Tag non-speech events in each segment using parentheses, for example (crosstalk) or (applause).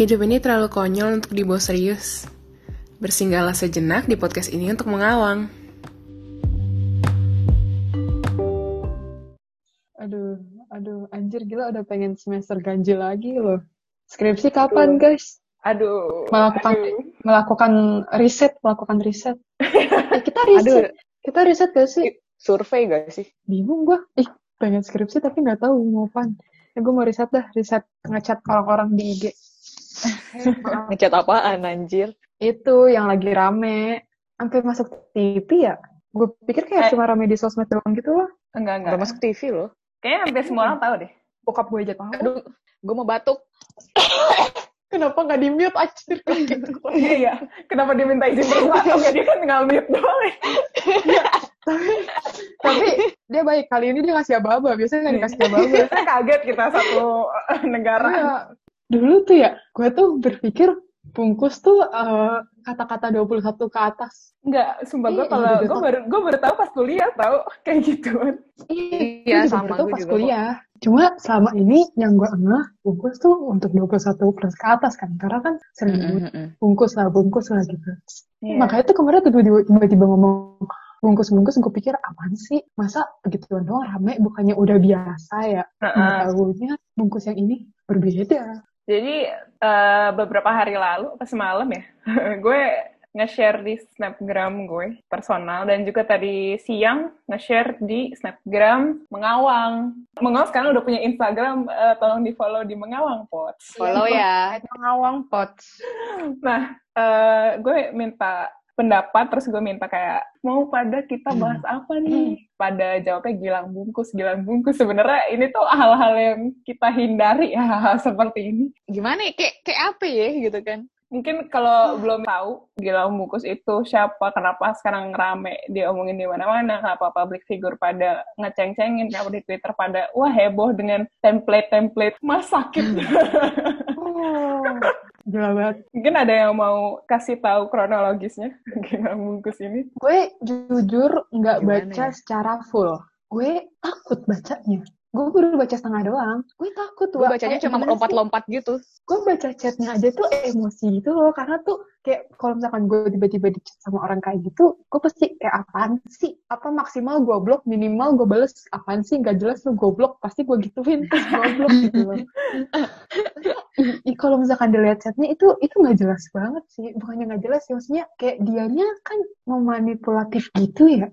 Hidup ini terlalu konyol untuk dibawa serius. Bersinggahlah sejenak di podcast ini untuk mengawang. Aduh, aduh, anjir gila udah pengen semester ganjil lagi loh. Skripsi kapan, guys? Aduh. Melakukan aduh. melakukan riset, melakukan riset. (laughs) Eh, kita riset. Kita riset gak sih? Survei gak sih? Bingung gua. Ih, pengen skripsi tapi nggak tahu mau apaan. Ya, gue mau riset dah, riset ngechat orang-orang di IG. Ngecat apaan anjir? Itu yang lagi rame. Sampai masuk TV ya? Gue pikir kayak Eh. cuma rame di sosmed doang gitu loh. Enggak, enggak. Udah masuk TV loh. Kayaknya hampir semua orang tahu deh. Bokap gue aja tahu. Aduh, gue mau batuk. (coughs) Kenapa nggak di-mute anjir? (laughs) Iya, iya. Kenapa diminta izin (laughs) bersama? Enggak, dia kan tinggal mute doang. tapi, tapi dia baik. Kali ini dia ngasih aba-aba. Biasanya nggak dikasih aba-aba. Biasanya kaget kita satu eh, negara. Iya. Dulu tuh ya, gue tuh berpikir bungkus tuh eh, kata-kata 21 ke atas. Enggak, sumpah gue Iya, kalau juga gue baru gue baru tahu pas kuliah tahu (laughs) kayak Iya, juga sama, baru tahu gue pas juga kok. kuliah. Cuma selama ini yang gue ngeh, bungkus tuh untuk 21 plus ke atas kan. Karena kan sering nyebut bungkus lah, bungkus lah gitu. Iya. Makanya tuh kemarin tuh tiba-tiba ngomong bungkus-bungkus, gue pikir apaan sih? Masa begituan doang rame, bukannya udah biasa ya? Heeh. Nggak tahunya bungkus yang ini berbeda. Jadi eh, beberapa hari lalu, pas semalam ya, (laughs) gue nge-share di snapgram gue personal dan juga tadi siang nge-share di snapgram Mengawang. Mengawang sekarang udah punya Instagram, eh, tolong di follow di Mengawang Pots. Follow ya. Mengawang Pots. Nah, eh, gue minta pendapat terus gue minta kayak mau pada kita bahas apa nih? Pada jawabnya gilang bungkus gilang bungkus. Sebenarnya ini tuh hal-hal yang kita hindari ya hal-hal (laughs) seperti ini. Gimana ya? Kayak, kayak apa ya gitu kan? mungkin kalau belum tahu Gilang Bungkus itu siapa, kenapa sekarang rame dia omongin di mana-mana, kenapa public figure pada ngeceng-cengin, kenapa di Twitter pada wah heboh dengan template-template mas sakit. (laughs) Oh, gila banget. mungkin ada yang mau kasih tahu kronologisnya (laughs) Gilang Bungkus ini. Gue jujur nggak Gimana baca ya? secara full. Gue takut bacanya. Gue baru baca setengah doang. Gue takut. Gue bacanya cuma lompat-lompat gitu. Gue baca chatnya aja tuh emosi gitu loh. Karena tuh kayak kalau misalkan gue tiba-tiba di chat sama orang kayak gitu, gue pasti kayak apaan sih? Apa maksimal gue blok, minimal gue bales apaan sih? Gak jelas lu goblok. Pasti gue gituin (laughs) terus gue blok gitu loh. Kalau misalkan dilihat chatnya itu itu nggak jelas banget sih. Bukannya nggak jelas sih, maksudnya kayak dianya kan memanipulatif gitu ya.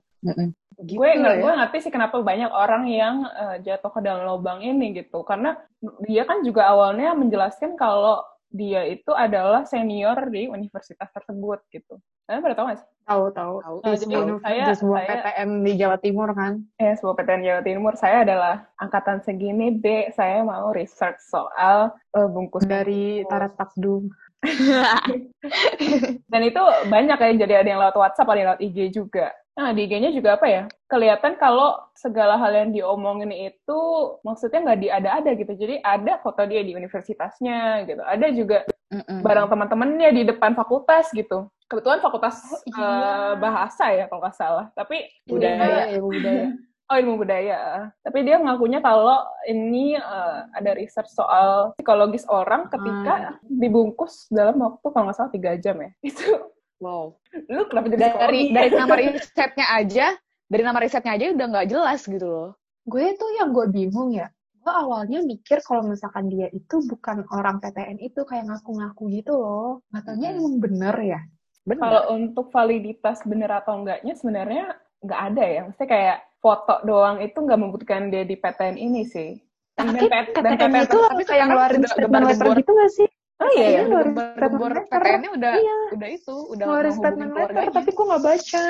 Gitu gue nggak ya. gue ngerti sih kenapa banyak orang yang eh, jatuh ke dalam lubang ini gitu karena dia kan juga awalnya menjelaskan kalau dia itu adalah senior di universitas tersebut gitu kalian pada tahu nggak sih Tahu tahu. Tahu, sebuah, Jadi saya- di sebuah saya- PTN di Jawa Timur kan. eh sebuah PTN Jawa Timur saya adalah angkatan segini B saya mau research soal eh, bungkus Dari Tarat Takdum. (laughs) Dan itu banyak ya, jadi ada yang lewat WhatsApp, ada yang lewat IG juga. Nah, di IG-nya juga apa ya? Kelihatan kalau segala hal yang diomongin itu maksudnya nggak diada-ada gitu. Jadi ada foto dia di universitasnya gitu. Ada juga Mm-mm. barang teman-temannya di depan fakultas gitu. Kebetulan fakultas Oh, iya. eh, bahasa ya kalau nggak salah. Tapi Budaya, ya budaya. (laughs) Oh ilmu budaya. Tapi dia ngakunya kalau ini eh, ada research soal psikologis orang ketika dibungkus dalam waktu kalau nggak salah tiga jam ya. (laughs) Itu Wow. lu kenapa jadi Dari psikologi? dari nama risetnya aja, dari nama risetnya aja udah nggak jelas gitu loh. Gue tuh yang gue bingung ya. Gue awalnya mikir kalau misalkan dia itu bukan orang PTN itu kayak ngaku-ngaku gitu loh. Katanya Mm-mm. emang bener ya. Bener. Kalau untuk validitas bener atau enggaknya sebenarnya nggak ada ya. Maksudnya kayak foto doang itu nggak membuktikan dia di PTN ini sih. Dan, Tapi PTN PTN itu tapi kayak sekarang ngeluarin statement letter gitu gak sih? Oh iya, Iya, ngeluarin Gembor. PTN-nya udah Iya. udah itu, udah Ngeluarin statement letter, tapi gue gak baca.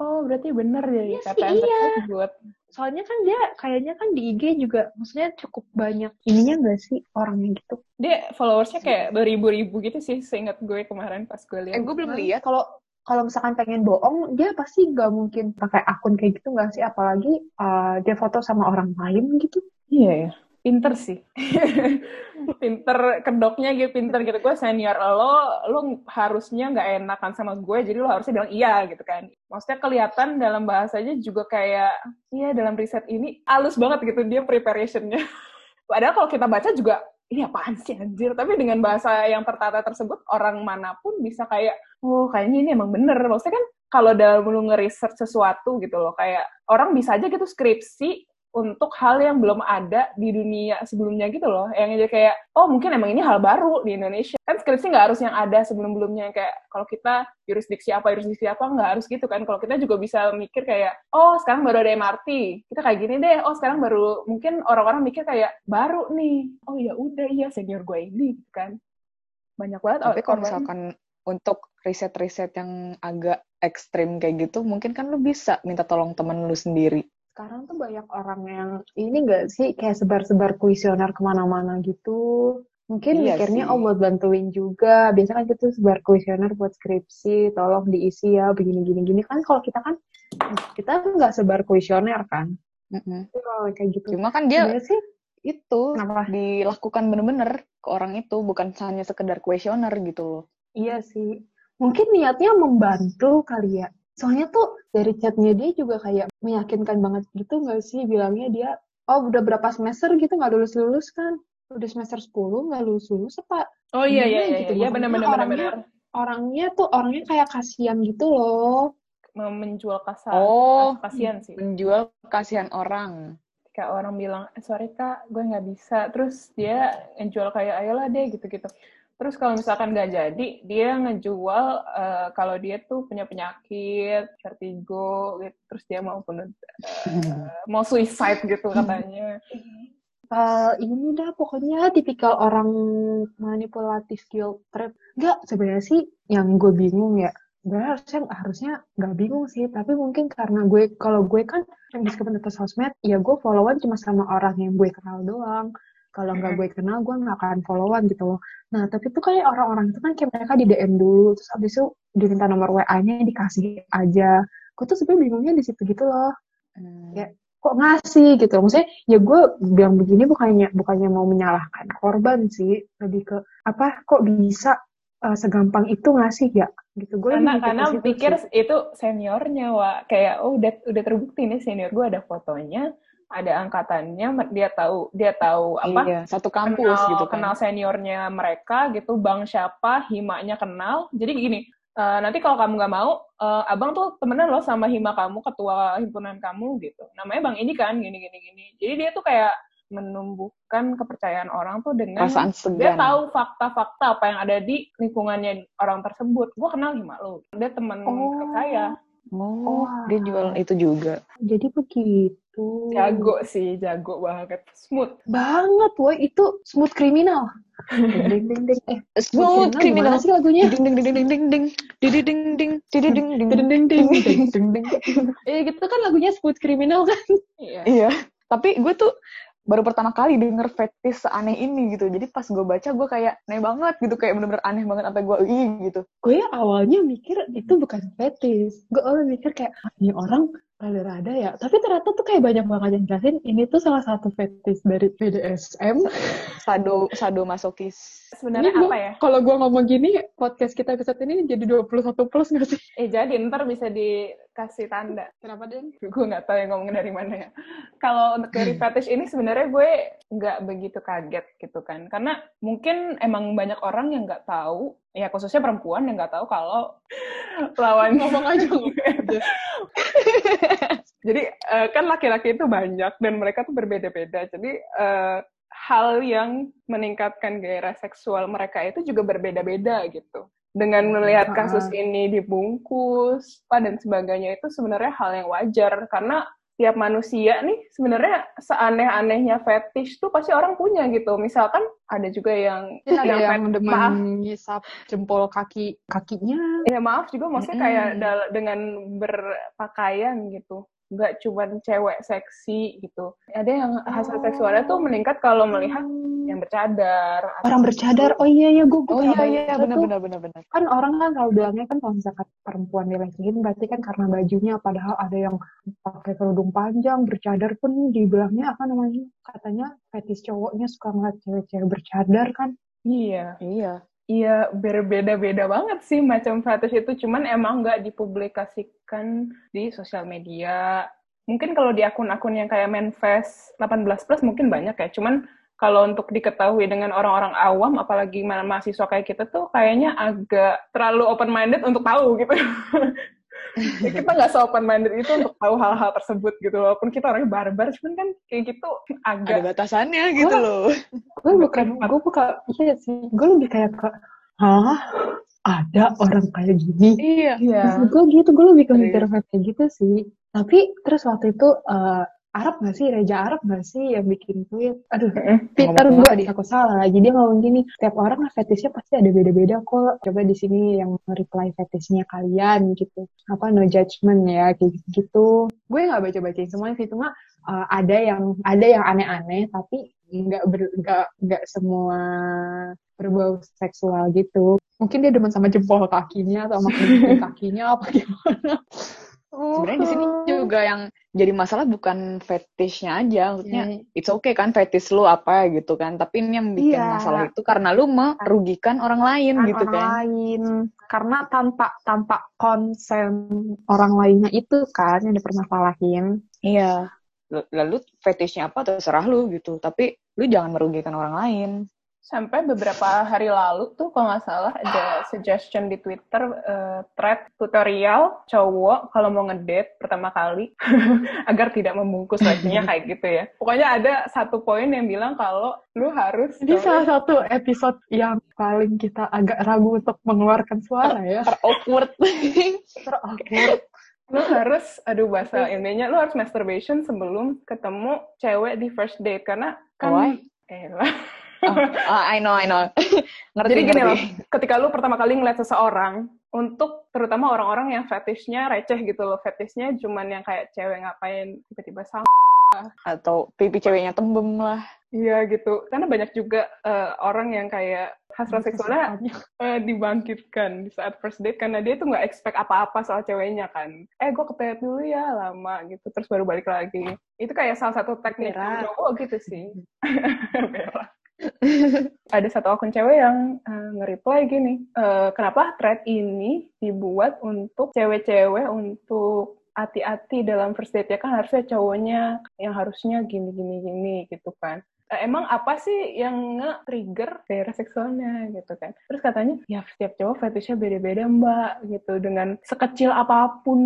Oh berarti bener jadi Iya sih, PTN iya. tersebut. Soalnya kan dia kayaknya kan di IG juga, maksudnya cukup banyak ininya gak sih orangnya gitu. Dia followersnya kayak beribu-ribu gitu sih, seingat gue kemarin pas gue lihat. Eh, gue belum lihat. Kalau kalau misalkan pengen bohong, dia pasti gak mungkin pakai akun kayak gitu gak sih? Apalagi uh, dia foto sama orang lain gitu. Iya ya. Pinter sih. (laughs) pinter kedoknya gitu, pinter gitu. Gue senior lo, lo harusnya nggak enakan sama gue, jadi lo harusnya bilang iya gitu kan. Maksudnya kelihatan dalam bahasanya juga kayak, iya dalam riset ini halus banget gitu dia preparationnya. (laughs) Padahal kalau kita baca juga ini apaan sih anjir tapi dengan bahasa yang tertata tersebut orang mana pun bisa kayak oh kayaknya ini emang bener. Maksudnya kan kalau dalam lu nge-research sesuatu gitu loh kayak orang bisa aja gitu skripsi untuk hal yang belum ada di dunia sebelumnya gitu loh. Yang aja kayak oh mungkin emang ini hal baru di Indonesia. Kan skripsi nggak harus yang ada sebelum sebelumnya kayak kalau kita jurisdiksi apa jurisdiksi apa nggak harus gitu kan. Kalau kita juga bisa mikir kayak oh sekarang baru ada MRT kita kayak gini deh oh sekarang baru mungkin orang-orang mikir kayak baru nih. Oh ya udah iya senior gue ini. Gitu kan. Banyak banget Tapi kalau misalkan untuk riset-riset yang agak ekstrim kayak gitu, mungkin kan lu bisa minta tolong temen lu sendiri. Sekarang tuh banyak orang yang ini gak sih kayak sebar-sebar kuesioner ke mana-mana gitu. Mungkin Iya mikirnya sih. oh buat bantuin juga. Biasa kan gitu sebar kuesioner buat skripsi, tolong diisi ya begini-gini gini kan. Kalau kita kan kita nggak sebar kuesioner kan. Mm-mm. Tapi kalau kayak gitu. Cuma kan dia Sebenarnya sih itu Kenapa? dilakukan bener-bener ke orang itu, bukan hanya sekedar kuesioner gitu loh. Iya sih. Mungkin niatnya membantu kali ya. Soalnya tuh dari chatnya dia juga kayak meyakinkan banget gitu nggak sih? Bilangnya dia oh udah berapa semester gitu nggak lulus lulus kan? Udah semester 10 nggak lulus lulus apa? Oh iya iya iya gitu, iya. benar-benar orangnya- benar-benar orangnya tuh orangnya kayak kasihan gitu loh. Menjual kasar Oh, kasihan sih. menjual kasihan orang. kayak orang bilang eh, sorry kak gue nggak bisa. Terus dia ngejual kayak ayolah deh gitu-gitu terus kalau misalkan nggak jadi dia ngejual eh, kalau dia tuh punya penyakit vertigo gitu terus dia mau bunuh eh, mau suicide gitu katanya. Eh, ini dah pokoknya tipikal orang manipulatif guilt trip. Nggak sebenarnya sih yang gue bingung ya sebenarnya harusnya harusnya nggak bingung sih tapi mungkin karena gue kalau gue kan yang meskipun atas sosmed ya gue followan cuma sama orang yang gue kenal doang kalau nggak gue kenal gue nggak akan followan gitu loh. Nah tapi tuh kayak orang-orang itu kan kayak mereka di DM dulu terus abis itu diminta nomor WA-nya dikasih aja. Gue tuh sebenarnya bingungnya di situ gitu loh. Hmm. Ya. kok ngasih? gitu. Maksudnya ya gue bilang begini bukannya bukannya mau menyalahkan korban sih. Lebih ke apa kok bisa eh, segampang itu ngasih ya? Gitu. Gue karena karena pikir sih. itu seniornya wa kayak oh udah udah terbukti nih senior gue ada fotonya ada angkatannya dia tahu dia tahu apa Iya, satu kampus kenal, gitu kan. kenal seniornya mereka gitu bang siapa himanya kenal jadi gini eh, nanti kalau kamu nggak mau eh, abang tuh temenan loh sama hima kamu ketua himpunan kamu gitu namanya bang ini kan gini gini gini jadi dia tuh kayak menumbuhkan kepercayaan orang tuh dengan Perasaan dia segan. tahu fakta-fakta apa yang ada di lingkungannya orang tersebut gue kenal hima lo dia teman Oh. saya Oh, Wah. dia jual itu juga. jadi begitu. Jago sih jago banget. Smooth. Banget woi. Itu smooth kriminal ding ding ding ding. Eh Smooth gimana criminal. sih lagunya? Ding ding ding ding ding ding. Ding ding ding ding. Ding ding ding ding. Ding ding ding ding. Ding eh gitu kan lagunya smooth kriminal kan? Iya. Iya. Tapi gue tuh baru pertama kali denger fetish seaneh ini gitu. Jadi pas gue baca gue kayak aneh banget gitu. Kayak bener-bener aneh banget sampai gue ih gitu. gue awalnya mikir itu bukan fetish gue awalnya mikir kayak "Ah, ini orang rada-rada ya tapi ternyata tuh kayak banyak banget yang jelasin ini tuh salah satu fetish dari BDSM Sado sado masokis. sebenarnya Ini gua- apa ya kalau gue ngomong gini podcast kita episode ini jadi 21 plus gak sih eh jadi ntar bisa dikasih tanda kenapa Den? gue nggak tahu yang ngomong dari mana ya. Kalau untuk dari (clears throat) fetish ini sebenarnya gue nggak begitu kaget gitu kan, karena mungkin emang banyak orang yang nggak tahu, ya khususnya perempuan yang nggak tahu kalau (laughs) lawan ngomong aja ngomong (laughs) aja. Jadi eh, kan laki-laki itu banyak dan mereka tuh berbeda-beda. Jadi eh, hal yang meningkatkan gairah seksual mereka itu juga berbeda-beda gitu. Dengan melihat kasus ini dibungkus apa dan sebagainya itu sebenarnya hal yang wajar. Karena tiap manusia nih sebenarnya seaneh-anehnya fetish tuh pasti orang punya gitu. Misalkan ada juga yang ada yang fet- demen maaf, ngisap jempol kaki kakinya. Ya maaf juga maksudnya kayak dal- dengan berpakaian gitu nggak cuman cewek seksi gitu ada yang hasil Oh. seksualnya tuh meningkat kalau melihat yang bercadar orang bercadar oh iya iya gue Oh iya iya benar benar benar benar. kan orang kan kalau bilangnya kan kalau misalkan perempuan dilecehin berarti kan karena bajunya padahal ada yang pakai kerudung panjang bercadar pun dibilangnya apa namanya katanya fetis cowoknya suka ngeliat cewek-cewek bercadar kan iya Iya. Iya berbeda-beda banget sih macam fetish itu. Cuman emang nggak dipublikasikan di sosial media. Mungkin kalau di akun-akun yang kayak Manfest 18 plus mungkin banyak ya. Cuman kalau untuk diketahui dengan orang-orang awam, apalagi mahasiswa kayak kita tuh kayaknya agak terlalu open minded untuk tahu gitu. (laughs) ya, kita nggak se-open minded itu untuk tahu hal-hal tersebut gitu walaupun kita orangnya barbar cuman kan kayak gitu agak ada batasannya gitu Wah. loh. gue bukan gue bukan iya sih. Gue lebih kayak ke hah? Ada orang kayak gini? Iya. Iya. gue gitu gue lebih ke Serius. mikir kayak gitu sih. Tapi terus waktu itu eh, Arab gak sih? Reja Arab gak sih yang bikin tweet? Aduh Peter gue dia? aku salah lagi. Dia ngomong gini setiap orang fetishnya pasti ada beda-beda kok. Coba di sini yang reply fetishnya kalian gitu. Apa no judgment ya kayak gitu. Gue nggak baca bacain semuanya sih cuma eh, ada yang ada yang aneh-aneh tapi nggak ber- nggak nggak semua berbau seksual gitu. Mungkin dia demen sama jempol kakinya atau sama kakinya apa gimana (laughs) sebenarnya di sini juga yang jadi masalah bukan fetishnya aja maksudnya Iya. it's okay kan fetish lu apa gitu kan tapi ini yang bikin Iya. masalah itu karena lu merugikan orang lain kan gitu orang kan lain. Karena tanpa tanpa konsen orang lainnya itu kan yang dipermasalahin. Iya. L- lalu fetishnya apa terserah lu gitu tapi lu jangan merugikan orang lain sampai beberapa hari lalu tuh kalau nggak salah ada suggestion di Twitter eh, thread tutorial cowok kalau mau ngedate pertama kali (laughs) agar tidak membungkus lakinya kayak gitu ya. Pokoknya ada satu poin yang bilang kalau lu harus ini salah satu episode yang paling kita agak ragu untuk mengeluarkan suara ya ter awkward (laughs) terawkward lu harus aduh bahasa intinya lu harus masturbation sebelum ketemu cewek di first date karena kan Why? Elah. Oh, ah, I know I know (laughs) ngerti Jadi gini ngerti. loh, ketika lu pertama kali ngeliat seseorang, untuk terutama orang-orang yang fetishnya receh gitu loh, fetishnya cuman yang kayak cewek ngapain tiba-tiba sama. atau pipi ceweknya tembem lah Iya gitu, karena banyak juga eh, orang yang kayak hasrat seksualnya eh, dibangkitkan di saat first date karena dia tuh nggak expect apa-apa soal ceweknya kan. Eh gue ke dulu ya lama gitu, terus baru balik lagi. Itu kayak salah satu teknik cowok gitu sih. (laughs) (laughs) (laughs) Ada satu akun cewek yang eh, nge-reply gini, eh, kenapa thread ini dibuat untuk cewek-cewek untuk hati-hati dalam first date ya kan harusnya cowoknya yang harusnya gini gini gini gitu kan. Eh, emang apa sih yang nge-trigger daerah seksualnya gitu kan. Terus katanya, ya setiap cowok fetishnya beda-beda mbak gitu. Dengan sekecil apa pun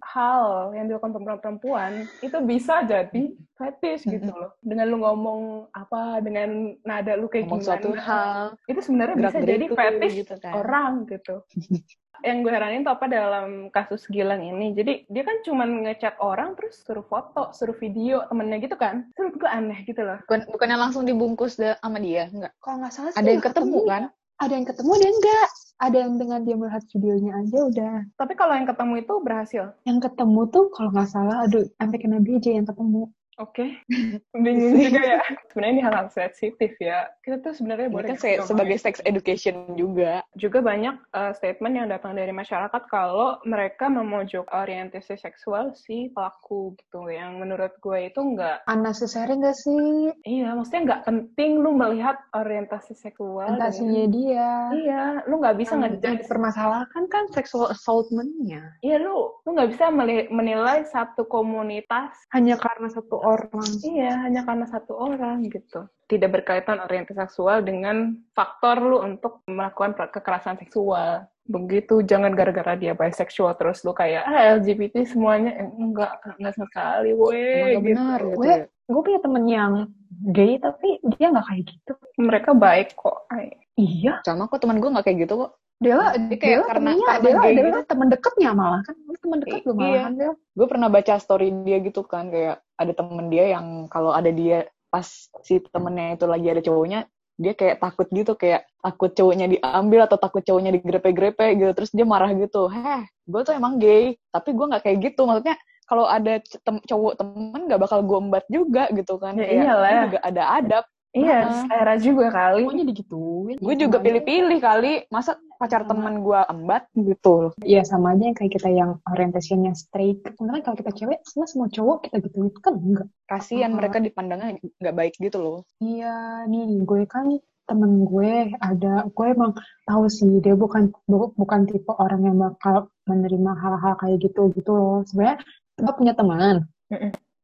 hal yang dilakukan perempuan-perempuan, itu bisa jadi fetish gitu loh. Dengan lu ngomong apa, dengan nada lu kayak ngomong gimana. suatu hal Itu sebenarnya bisa jadi fetish gitu kan. orang gitu. (laughs) yang gue heranin tuh apa dalam kasus Gilang ini. Jadi dia kan cuman ngechat orang terus suruh foto, suruh video temennya gitu kan. Itu menurut gue aneh gitu loh. Bukan, bukannya langsung dibungkus da- sama dia enggak kalau nggak salah sih ada yang ketemu ya. kan ada yang ketemu ada yang enggak ada yang dengan dia melihat videonya aja udah Tapi kalau yang ketemu itu berhasil. yang ketemu tuh kalau nggak salah aduh sampai kena BJ yang ketemu Oke. (laughs) Bingung juga ya. Sebenarnya ini hal-hal sensitif ya. Kita tuh sebenarnya boleh kan nggak se- sebagai sex education juga. Juga banyak uh, statement yang datang dari masyarakat kalau mereka memojok orientasi seksual si pelaku gitu. Yang menurut gue itu nggak unnecessary nggak sih? Iya maksudnya nggak penting lu melihat orientasi seksual fantasinya dengan- dia. Iya lu nggak bisa yang ngejudge. dipermasalahkan kan sexual assaultment-nya. Iya lu lu nggak bisa menilai satu komunitas hanya karena satu orang Iya, hanya karena satu orang gitu. Tidak berkaitan orientasi seksual dengan faktor lu untuk melakukan kekerasan seksual. Begitu, jangan gara-gara dia bisexual terus lu kayak, ah LGBT semuanya, Eh, enggak, enggak sekali, weh, gitu. benar gitu Gue- ya. gue punya temen yang gay tapi dia nggak kayak gitu Mereka baik kok. Ay. iya sama kok teman gue nggak kayak gitu kok Dela, Dia kayak Dela karena- temennya, karena Dela, Dela gitu. temen deketnya malah kan, temen deket lu malah iya. kan gue pernah baca story dia gitu kan kayak ada temen dia yang kalau ada dia pas si temennya itu lagi ada cowoknya dia kayak takut gitu kayak takut cowoknya diambil atau takut cowoknya digrepe-grepe gitu terus dia marah gitu heh gue tuh emang gay tapi gue nggak kayak gitu maksudnya kalau ada tem- cowok temen nggak bakal gue embat juga gitu kan Ya Kayak, iyalah. juga ada adab Iya, Heeh. selera juga kali. Pokoknya digituin. gue juga pilih-pilih kali masa pacar temen gue embat gitu Iya sama aja yang kayak kita yang orientasinya straight. Sebenarnya kalau kita cewek, semua semua cowok kita gituin kan enggak. kasihan Heeh. mereka dipandangnya nggak baik gitu loh Iya nih gue kan temen gue ada gue emang tahu sih dia bukan bu- bukan tipe orang yang bakal menerima hal-hal kayak gitu gitu loh sebenarnya gue punya teman.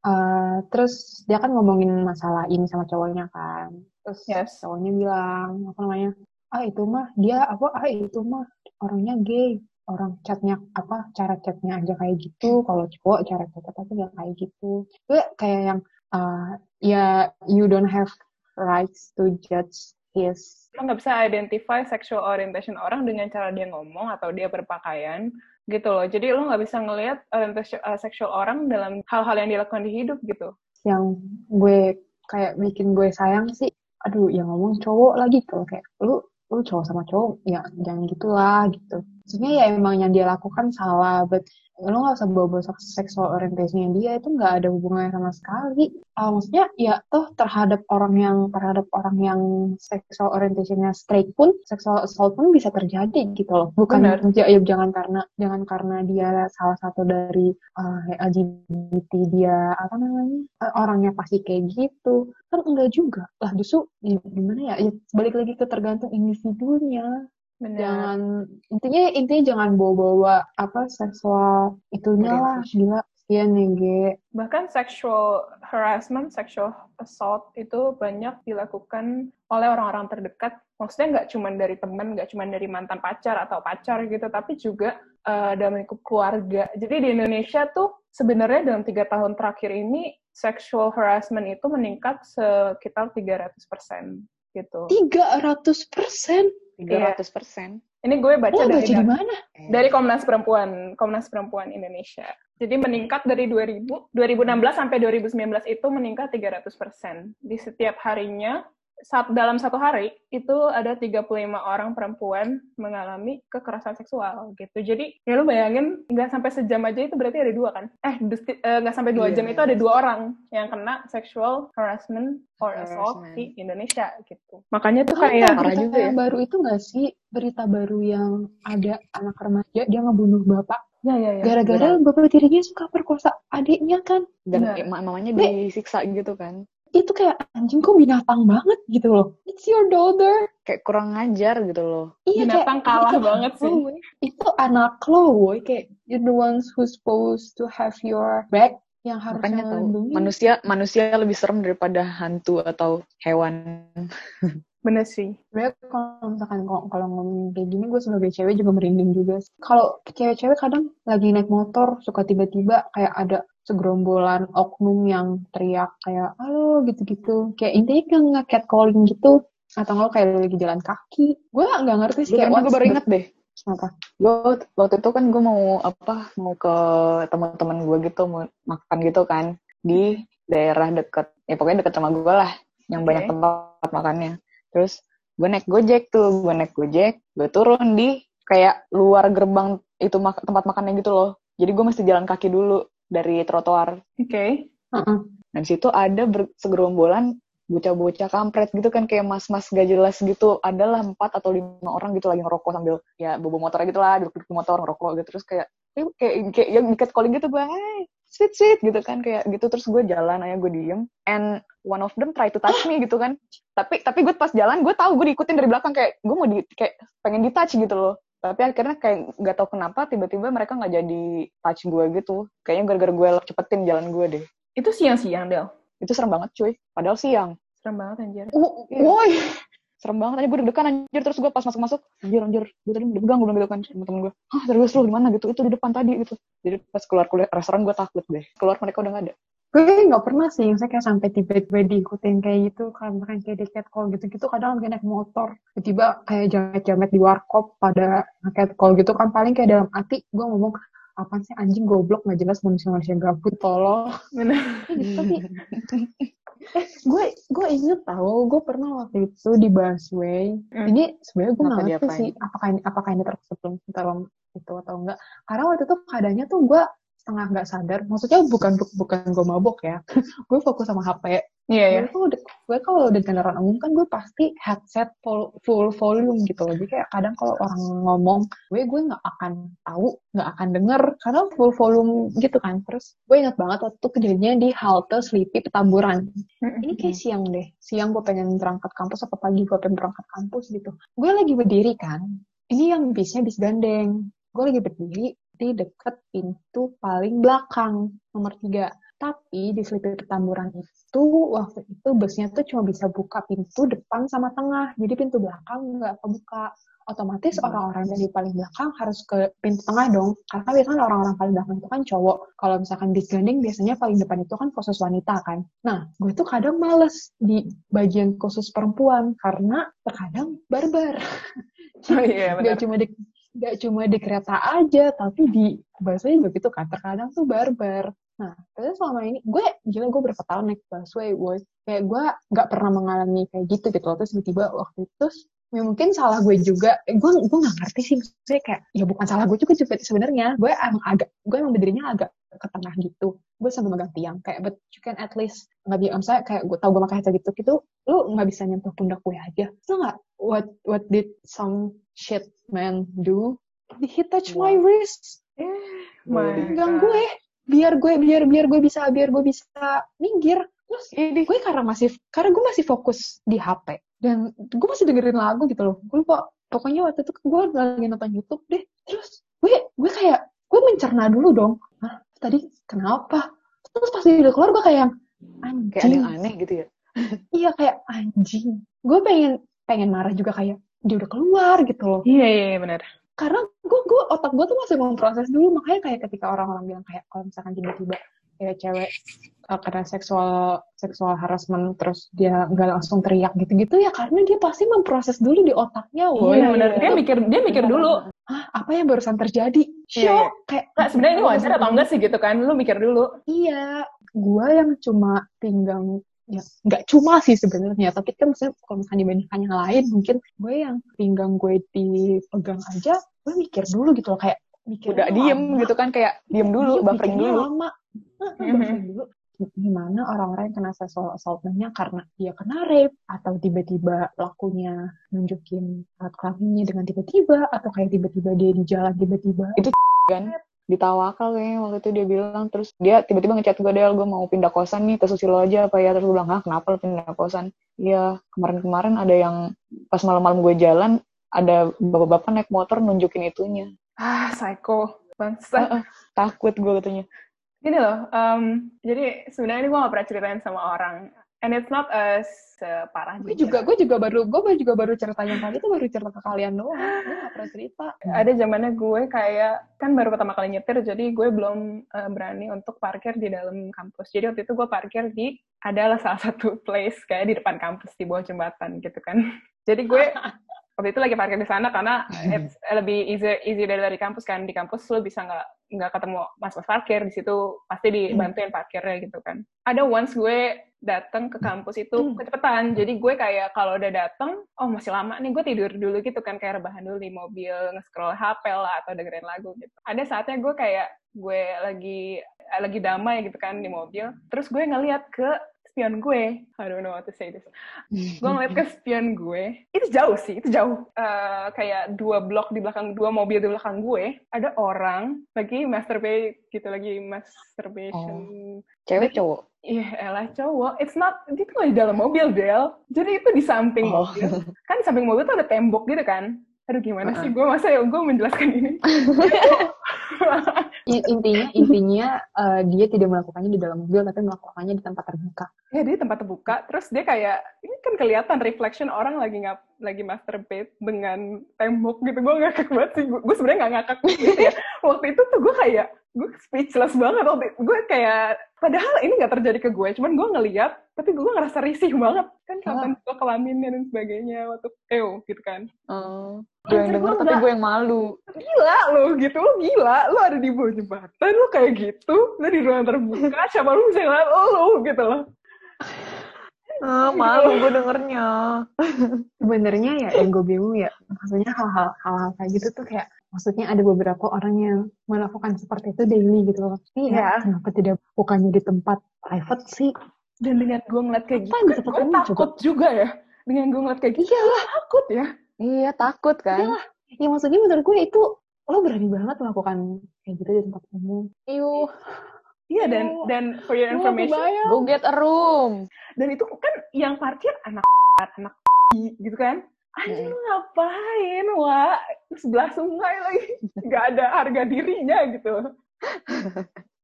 Eh, terus dia kan ngomongin masalah ini sama cowoknya kan. Terus Yes. cowoknya bilang apa namanya ah itu mah dia apa ah itu mah orangnya gay. Orang chatnya apa cara chatnya aja kayak gitu. Kalau cowok cara chatnya tapi nggak kayak gitu. Gue kayak yang uh, ya you don't have rights to judge his Lo nggak bisa identify sexual orientation orang dengan cara dia ngomong atau dia berpakaian gitu loh. Jadi lo nggak bisa ngelihat orientasi uh, seksual orang dalam hal-hal yang dilakukan di hidup gitu. yang gue kayak bikin gue sayang sih aduh yang ngomong cowok lagi kalau kayak lu lu cowok sama cowok ya jangan gitulah gitu maksudnya ya emang yang dia lakukan salah but lu nggak usah bawa-bawa seksual orientasinya dia itu nggak ada hubungannya sama sekali. Ah, maksudnya ya toh terhadap orang yang terhadap orang yang seksual orientasinya straight pun seksual assault pun bisa terjadi gitu loh. Bukan Benar. ya, ya jangan karena jangan karena dia salah satu dari uh, LGBT dia apa namanya eh, orangnya pasti kayak gitu. Kan enggak juga lah justru ya, gimana ya, ya balik lagi ke tergantung individunya Benar. jangan intinya intinya jangan bawa-bawa apa seksual itunya lah gila Iya nih, Ge. Bahkan sexual harassment, sexual assault itu banyak dilakukan oleh orang-orang terdekat. Maksudnya nggak cuma dari teman, nggak cuma dari mantan pacar atau pacar gitu, tapi juga eh, dalam lingkup keluarga. Jadi di Indonesia tuh sebenarnya dalam tiga tahun terakhir ini sexual harassment itu meningkat sekitar 300% gitu. 300 persen? 300 persen. Ini gue baca Lo dari baca di mana? dari Komnas Perempuan, Komnas Perempuan Indonesia. Jadi meningkat dari 2000, 2016 sampai 2019 itu meningkat 300%. Di setiap harinya, saat dalam satu hari, itu ada 35 orang perempuan mengalami kekerasan seksual gitu. Jadi, ya lu bayangin, nggak sampai sejam aja itu berarti ada dua kan? Eh, eh, nggak sampai dua Iya. jam itu ada dua orang yang kena sexual harassment or assault Harassment. di Indonesia gitu. Makanya tuh Kan kayak... parah berita juga ya. yang baru itu nggak sih? Berita baru yang ada anak remaja, dia ngebunuh bapak. Ya, ya, ya. Gara-gara bapak tirinya suka perkosa adiknya kan. Dan ma- mamanya disiksa gitu kan. Itu kayak anjing kok binatang banget gitu loh. It's your daughter. Kayak kurang ngajar gitu loh. Iya Binatang kayak, kalah itu banget sih. lo. Itu anak lo, woy. Kayak you're the ones who's supposed to have your back yang harusnya Makanya manusia manusia lebih serem daripada hantu atau hewan. Bener sih. Sebenarnya kalau misalkan kalau, ngomongin kayak gini, gue sebagai cewek juga merinding juga. Kalau cewek-cewek kadang lagi naik motor, suka tiba-tiba kayak ada segerombolan oknum yang teriak kayak, halo gitu-gitu. Kayak intinya kan nge-catcalling gitu. Atau nggak kayak lagi jalan kaki. Gue nggak ngerti sih kayak Gue baru inget deh. Apa? Gue waktu itu kan gue mau apa mau ke teman-teman gue gitu mau makan gitu kan di daerah deket ya pokoknya deket sama gue lah yang Oke. banyak tempat makannya. Terus gue naik gojek tuh, gue naik gojek, gue turun di kayak luar gerbang itu mak- tempat makannya gitu loh. Jadi gue mesti jalan kaki dulu dari trotoar. Oke. Heeh. Dan di situ ada segerombolan bocah-bocah kampret gitu kan kayak mas-mas gak jelas gitu. Adalah empat atau lima orang gitu lagi ngerokok sambil ya bobo motor gitu lah, duduk di motor ngerokok gitu terus kayak eh, kayak kayak yang diket calling gitu gue, hey, sweet sweet gitu kan kayak gitu. Terus gue jalan aja gue diem. And one of them try to touch me gitu kan. Tapi tapi gue pas jalan gue tahu gue diikutin dari belakang. Kayak gue mau di kayak pengen di touch gitu loh. Tapi akhirnya kayak nggak tahu kenapa tiba-tiba mereka nggak jadi touch gue gitu. Kayaknya gara-gara gue cepetin jalan gue deh. Itu siang-siang, Del. itu serem banget cuy. Padahal siang. Serem banget, anjir. Iya. woi. Serem banget. Aja gue deg-degan anjir. Terus gue pas masuk masuk anjir anjir. Gue tadi dipegang gue bilang gitu kan sama temen gue ah serius lu di mana gitu. Itu di depan tadi gitu. Jadi pas keluar kuliah restoran gue takut deh. Keluar mereka udah gak ada. Gue nggak pernah sih, saya kayak sampai tiba-tiba diikutin kayak gitu, kalau misalkan kayak di catcall gitu-gitu, kadang lagi naik motor, tiba-tiba kayak jamet-jamet di warkop pada catcall gitu kan, paling kayak dalam hati gue ngomong, apaan sih anjing goblok nggak jelas manusia-manusia gabut. Tolong. Gitu tapi (laughs) eh gue gue inget tau gue pernah waktu itu di busway. Hmm. ini sebenarnya gue nggak ngerti sih apakah ini apakah ini termasuk dalam itu atau enggak. Karena waktu itu keadaannya tuh gue setengah nggak sadar maksudnya bukan bukan gue mabok ya (laughs) gue fokus sama HP Iya, ya. gue kalau di, gue kalau di kendaraan umum kan gue pasti headset full, full volume gitu loh. Jadi kayak kadang kalau orang ngomong, gue gue nggak akan tahu, nggak akan denger karena full volume gitu kan. Terus gue ingat banget waktu itu kejadiannya di halte Sleepy Petamburan. Ini kayak siang deh. Siang gue pengen berangkat kampus apa pagi gue pengen berangkat kampus gitu. Gue lagi berdiri kan. Ini yang bisnya bis gandeng. Gue lagi berdiri di deket pintu paling belakang nomor tiga. Tapi di Sleepy Petamburan itu waktu itu busnya tuh cuma bisa buka pintu depan sama tengah. Jadi pintu belakang nggak kebuka. Otomatis Hmm. orang-orang dari paling belakang harus ke pintu tengah dong. Karena biasanya orang-orang paling belakang itu kan cowok. Kalau misalkan bis gandeng biasanya paling depan itu kan khusus wanita kan. Nah, gue tuh kadang males di bagian khusus perempuan karena terkadang barbar. Oh iya, (laughs) benar. Gak cuma di gak cuma di kereta aja, tapi di busway juga gitu kan. Terkadang tuh barbar. Nah, terus selama ini gue gila gue berapa tahun naik busway, boy. Kayak gue nggak pernah mengalami kayak gitu gitu. Terus tiba-tiba waktu itu ya mungkin salah gue juga. Eh, gue gue nggak ngerti sih. Saya kayak ya bukan salah gue juga sebenarnya. Gue emang agak gue emang berdirinya agak ke tengah gitu. Gue sambil megang tiang kayak but you can at least nggak bisa misalnya kayak gue tau gue pakai headset gitu gitu lu nggak bisa nyentuh pundak gue aja. Lu nggak what what did some shit man do? He touch my wrist. My pegang God. gue biar gue biar biar gue bisa biar gue bisa minggir. Terus gue karena masih karena gue masih fokus di HP dan gue masih dengerin lagu gitu loh. Gue lupa pokoknya waktu itu gue lagi nonton YouTube deh. Terus gue gue kayak gue mencerna dulu dong. Hah, tadi kenapa terus pas dia udah keluar gue kayak anjing Kayak ada yang aneh gitu ya. (laughs) iya kayak anjing gue pengen pengen marah juga kayak dia udah keluar gitu loh Iya, iya, iya, benar. karena gue gue otak gue tuh masih memproses dulu makanya kayak ketika orang-orang bilang kayak kalau misalkan tiba-tiba kayak cewek uh, kena seksual seksual harassment terus dia nggak langsung teriak gitu-gitu ya karena dia pasti memproses dulu di otaknya woy. Iya, benar. Dia mikir dia mikir dulu. Hah, apa yang barusan terjadi Iya, iya. shock kayak Nah, sebenarnya ini wajar atau enggak sih gitu kan? Lu mikir dulu. iya gue yang cuma pinggang ya nggak cuma sih sebenarnya tapi kan misalnya kalau misalnya dibandingkan yang lain mungkin gue yang pinggang gue dipegang aja gue mikir dulu gitu loh kayak mikir Udah diem gitu kan kayak diem dulu, Iya, buffering mikirnya dulu. lama Mhm. buffering dulu gimana orang-orang yang kena sexual assault-nya karena dia kena rape atau tiba-tiba pelakunya nunjukin alat kelaminnya dengan tiba-tiba? Atau kayak tiba-tiba dia di jalan tiba-tiba kan? Ditawakal kayaknya waktu itu dia bilang. Terus dia tiba-tiba ngechat gue Del gue mau pindah kosan nih ke Susilo aja apa ya? Terus gue bilang ah kenapa lo pindah kosan? Iya kemarin-kemarin ada yang pas malam-malam gue jalan ada bapak-bapak naik motor nunjukin itunya. Ah, psycho. Bangsa. Heeh, takut gue katanya Gini loh, em, jadi sebenarnya ini gue gak pernah ceritain sama orang. And it's not as separah gue juga. gue juga baru gue juga baru cerita yang tadi tuh baru cerita ke kalian doang. Gue gak pernah cerita. Ada zamannya gue kayak kan baru pertama kali nyetir jadi gue belum eh, berani untuk parkir di dalam kampus. Jadi waktu itu gue parkir di adalah salah satu (laughs) place kayak di depan kampus di bawah jembatan gitu kan. Jadi gue (laughs) waktu itu lagi parkir di sana karena it's lebih easy easy dari, dari kampus kan. Di kampus lo bisa nggak nggak ketemu mas-mas parkir di situ pasti dibantuin parkirnya gitu kan. Ada once gue datang ke kampus itu kecepatan jadi gue kayak kalau udah datang oh masih lama nih gue tidur dulu gitu kan kayak rebahan dulu di mobil nge-scroll HP lah atau dengerin lagu gitu. Ada saatnya gue kayak gue lagi lagi damai gitu kan di mobil terus gue ngeliat ke spion gue I don't know how to say this (laughs) gue ngeliat ke spion gue itu jauh sih itu jauh Eh, kayak dua blok di belakang dua mobil di belakang gue ada orang lagi masturbate gitu lagi masturbation cewek cowok Iya, elah cowok. It's not, itu nggak di dalam mobil, Del. Jadi itu di samping Oh. mobil. Kan di samping mobil tuh ada tembok gitu kan. Aduh, gimana sih? Uh-uh. Gue masa ya, gue menjelaskan ini. (laughs) Intinya intinya eh, dia tidak melakukannya di dalam mobil tapi melakukannya di tempat terbuka ya, dia di tempat terbuka. Terus dia kayak, ini kan kelihatan reflection orang lagi ngap, lagi masturbate dengan tembok gitu. Gue ngakak banget sih. Gue sebenarnya nggak ngakak gitu ya. Waktu itu tuh gue kayak, gue speechless banget. Waktu itu. Gue kayak, padahal ini nggak terjadi ke gue. Cuman gue ngeliat, tapi gue ngerasa risih banget. Kan kapan gue kelaminnya dan sebagainya. Waktu, ew gitu kan. Oh, gue yang denger gue tapi gue yang malu gila lo gitu lo gila lo ada di bawah jembatan lo kayak gitu lo di ruang terbuka siapa lu bisa ngeliat lo gitu loh Ah, malu gue dengernya sebenarnya ya yang gue bingung ya maksudnya hal-hal hal-hal kayak gitu tuh kayak maksudnya ada beberapa orang yang melakukan seperti itu daily gitu loh. Iya Iya. kenapa tidak bukannya di tempat private sih? Dan dengan gue ngeliat kayak Apa gitu gue takut juga ya. Dengan gue ngeliat kayak gitu Iyalah. takut ya. Iya takut kan? Iyalah. ya maksudnya menurut gue itu lo berani banget melakukan kayak gitu di tempat umum. Iuh, iya dan dan for your information go get a room. Dan itu kan yang parkir anak anak gitu kan anjir lu ngapain wah sebelah sungai lagi (laughs) nggak ada harga dirinya gitu (laughs)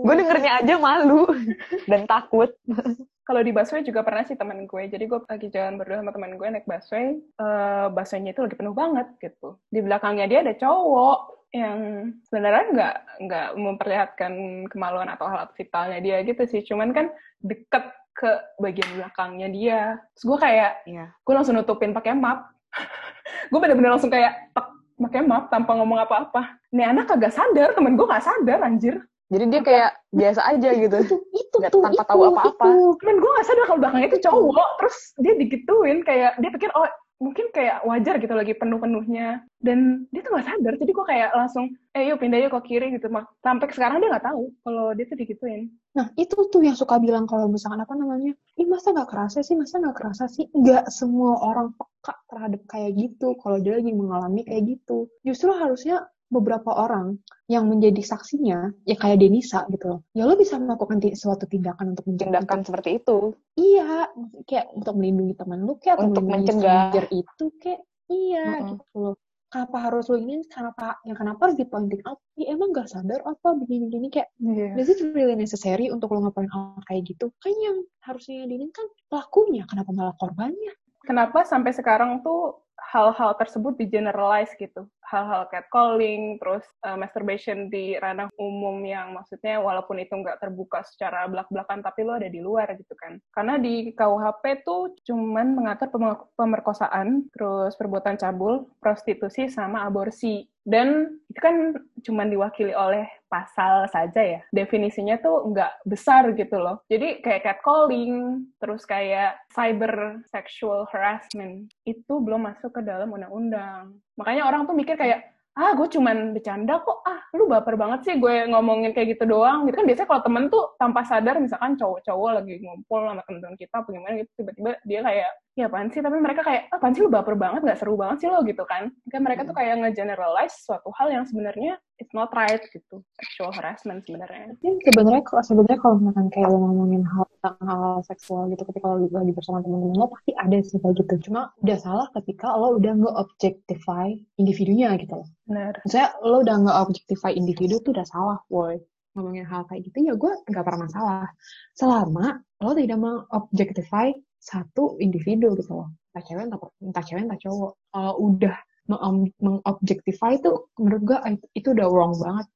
gue dengernya aja malu (laughs) dan takut. Kalau di busway juga pernah sih teman gue. Jadi gue lagi jalan berdua sama teman gue naik busway. Uh, busway-nya itu lagi penuh banget gitu. Di belakangnya dia ada cowok yang sebenarnya nggak nggak memperlihatkan kemaluan atau hal vitalnya dia gitu sih. Cuman kan deket ke bagian belakangnya dia. Terus gue kayak, Iya. gue langsung nutupin pakai map. (laughs) gue bener-bener langsung kayak tek pakai map tanpa ngomong apa-apa. Nih anak kagak sadar, temen gue nggak sadar anjir. Jadi dia kayak biasa aja gitu. itu itu Nggak tuh tanpa itu, tahu apa-apa. Temen gue nggak sadar kalau belakangnya itu cowok. Terus dia digituin kayak dia pikir oh mungkin kayak wajar gitu lagi penuh-penuhnya. Dan dia tuh nggak sadar. Jadi gue kayak langsung eh yuk pindah yuk ke kiri gitu. Mak. Sampai sekarang dia nggak tahu kalau dia tuh digituin. Nah, itu tuh yang suka bilang kalau misalkan apa namanya, ih masa nggak kerasa sih, masa nggak kerasa sih? Nggak semua orang peka terhadap kayak gitu, kalau dia lagi mengalami kayak gitu. Justru harusnya beberapa orang yang menjadi saksinya, ya kayak Denisa gitu loh. Ya lo bisa melakukan suatu tindakan untuk mencegah Tindakan seperti itu. Iya, kayak untuk melindungi teman lu, kayak Untuk mencegah. itu, kayak iya Mm-mm. gitu loh. Kenapa harus lo ini? Kenapa? Ya kenapa harus di pointing out? Ya emang gak sadar apa begini-gini kayak Iya. Is it really necessary untuk lo ngapain hal kayak gitu? Kan yang harusnya diinin kan pelakunya, kenapa malah korbannya? kenapa sampai sekarang tuh hal-hal tersebut di generalize gitu. Hal-hal catcalling, terus uh, masturbation di ranah umum yang maksudnya walaupun itu nggak terbuka secara belak-belakan, tapi lo ada di luar gitu kan. Karena di KUHP tuh cuman mengatur pem- pemerkosaan, terus perbuatan cabul, prostitusi, sama aborsi. Dan itu kan cuman diwakili oleh pasal saja ya. Definisinya tuh nggak besar gitu loh. Jadi kayak catcalling, terus kayak cyber sexual harassment, itu belum masuk ke dalam undang-undang. Makanya orang tuh mikir kayak, ah gue cuman bercanda kok, ah lu baper banget sih gue ngomongin kayak gitu doang. Gitu kan biasanya kalau temen tuh tanpa sadar, misalkan cowok-cowok lagi ngumpul sama temen-temen kita, apa gimana gitu, tiba-tiba dia kayak, ya apaan sih? Tapi mereka kayak, ah, apaan sih lu baper banget, gak seru banget sih lo gitu kan. Kan mereka tuh kayak nge-generalize suatu hal yang sebenarnya it's not right gitu. Sexual harassment sebenarnya. Ya, sebenarnya kalau sebenarnya kalau misalkan kayak lo ngomongin hal tentang hal seksual gitu ketika lo lagi bersama temen-temen lo pasti ada sih kayak gitu. Cuma udah salah ketika lo udah nge-objectify individunya gitu loh. Benar. Maksudnya lo udah nge-objectify individu tuh udah salah, boy. Ngomongin hal kayak gitu ya gue nggak pernah masalah. Selama lo tidak mengobjektify satu individu gitu loh. Entah cewek, entah, entah cewek, entah cowok. Kalau udah meng- mengobjektify itu menurut gue itu udah wrong banget.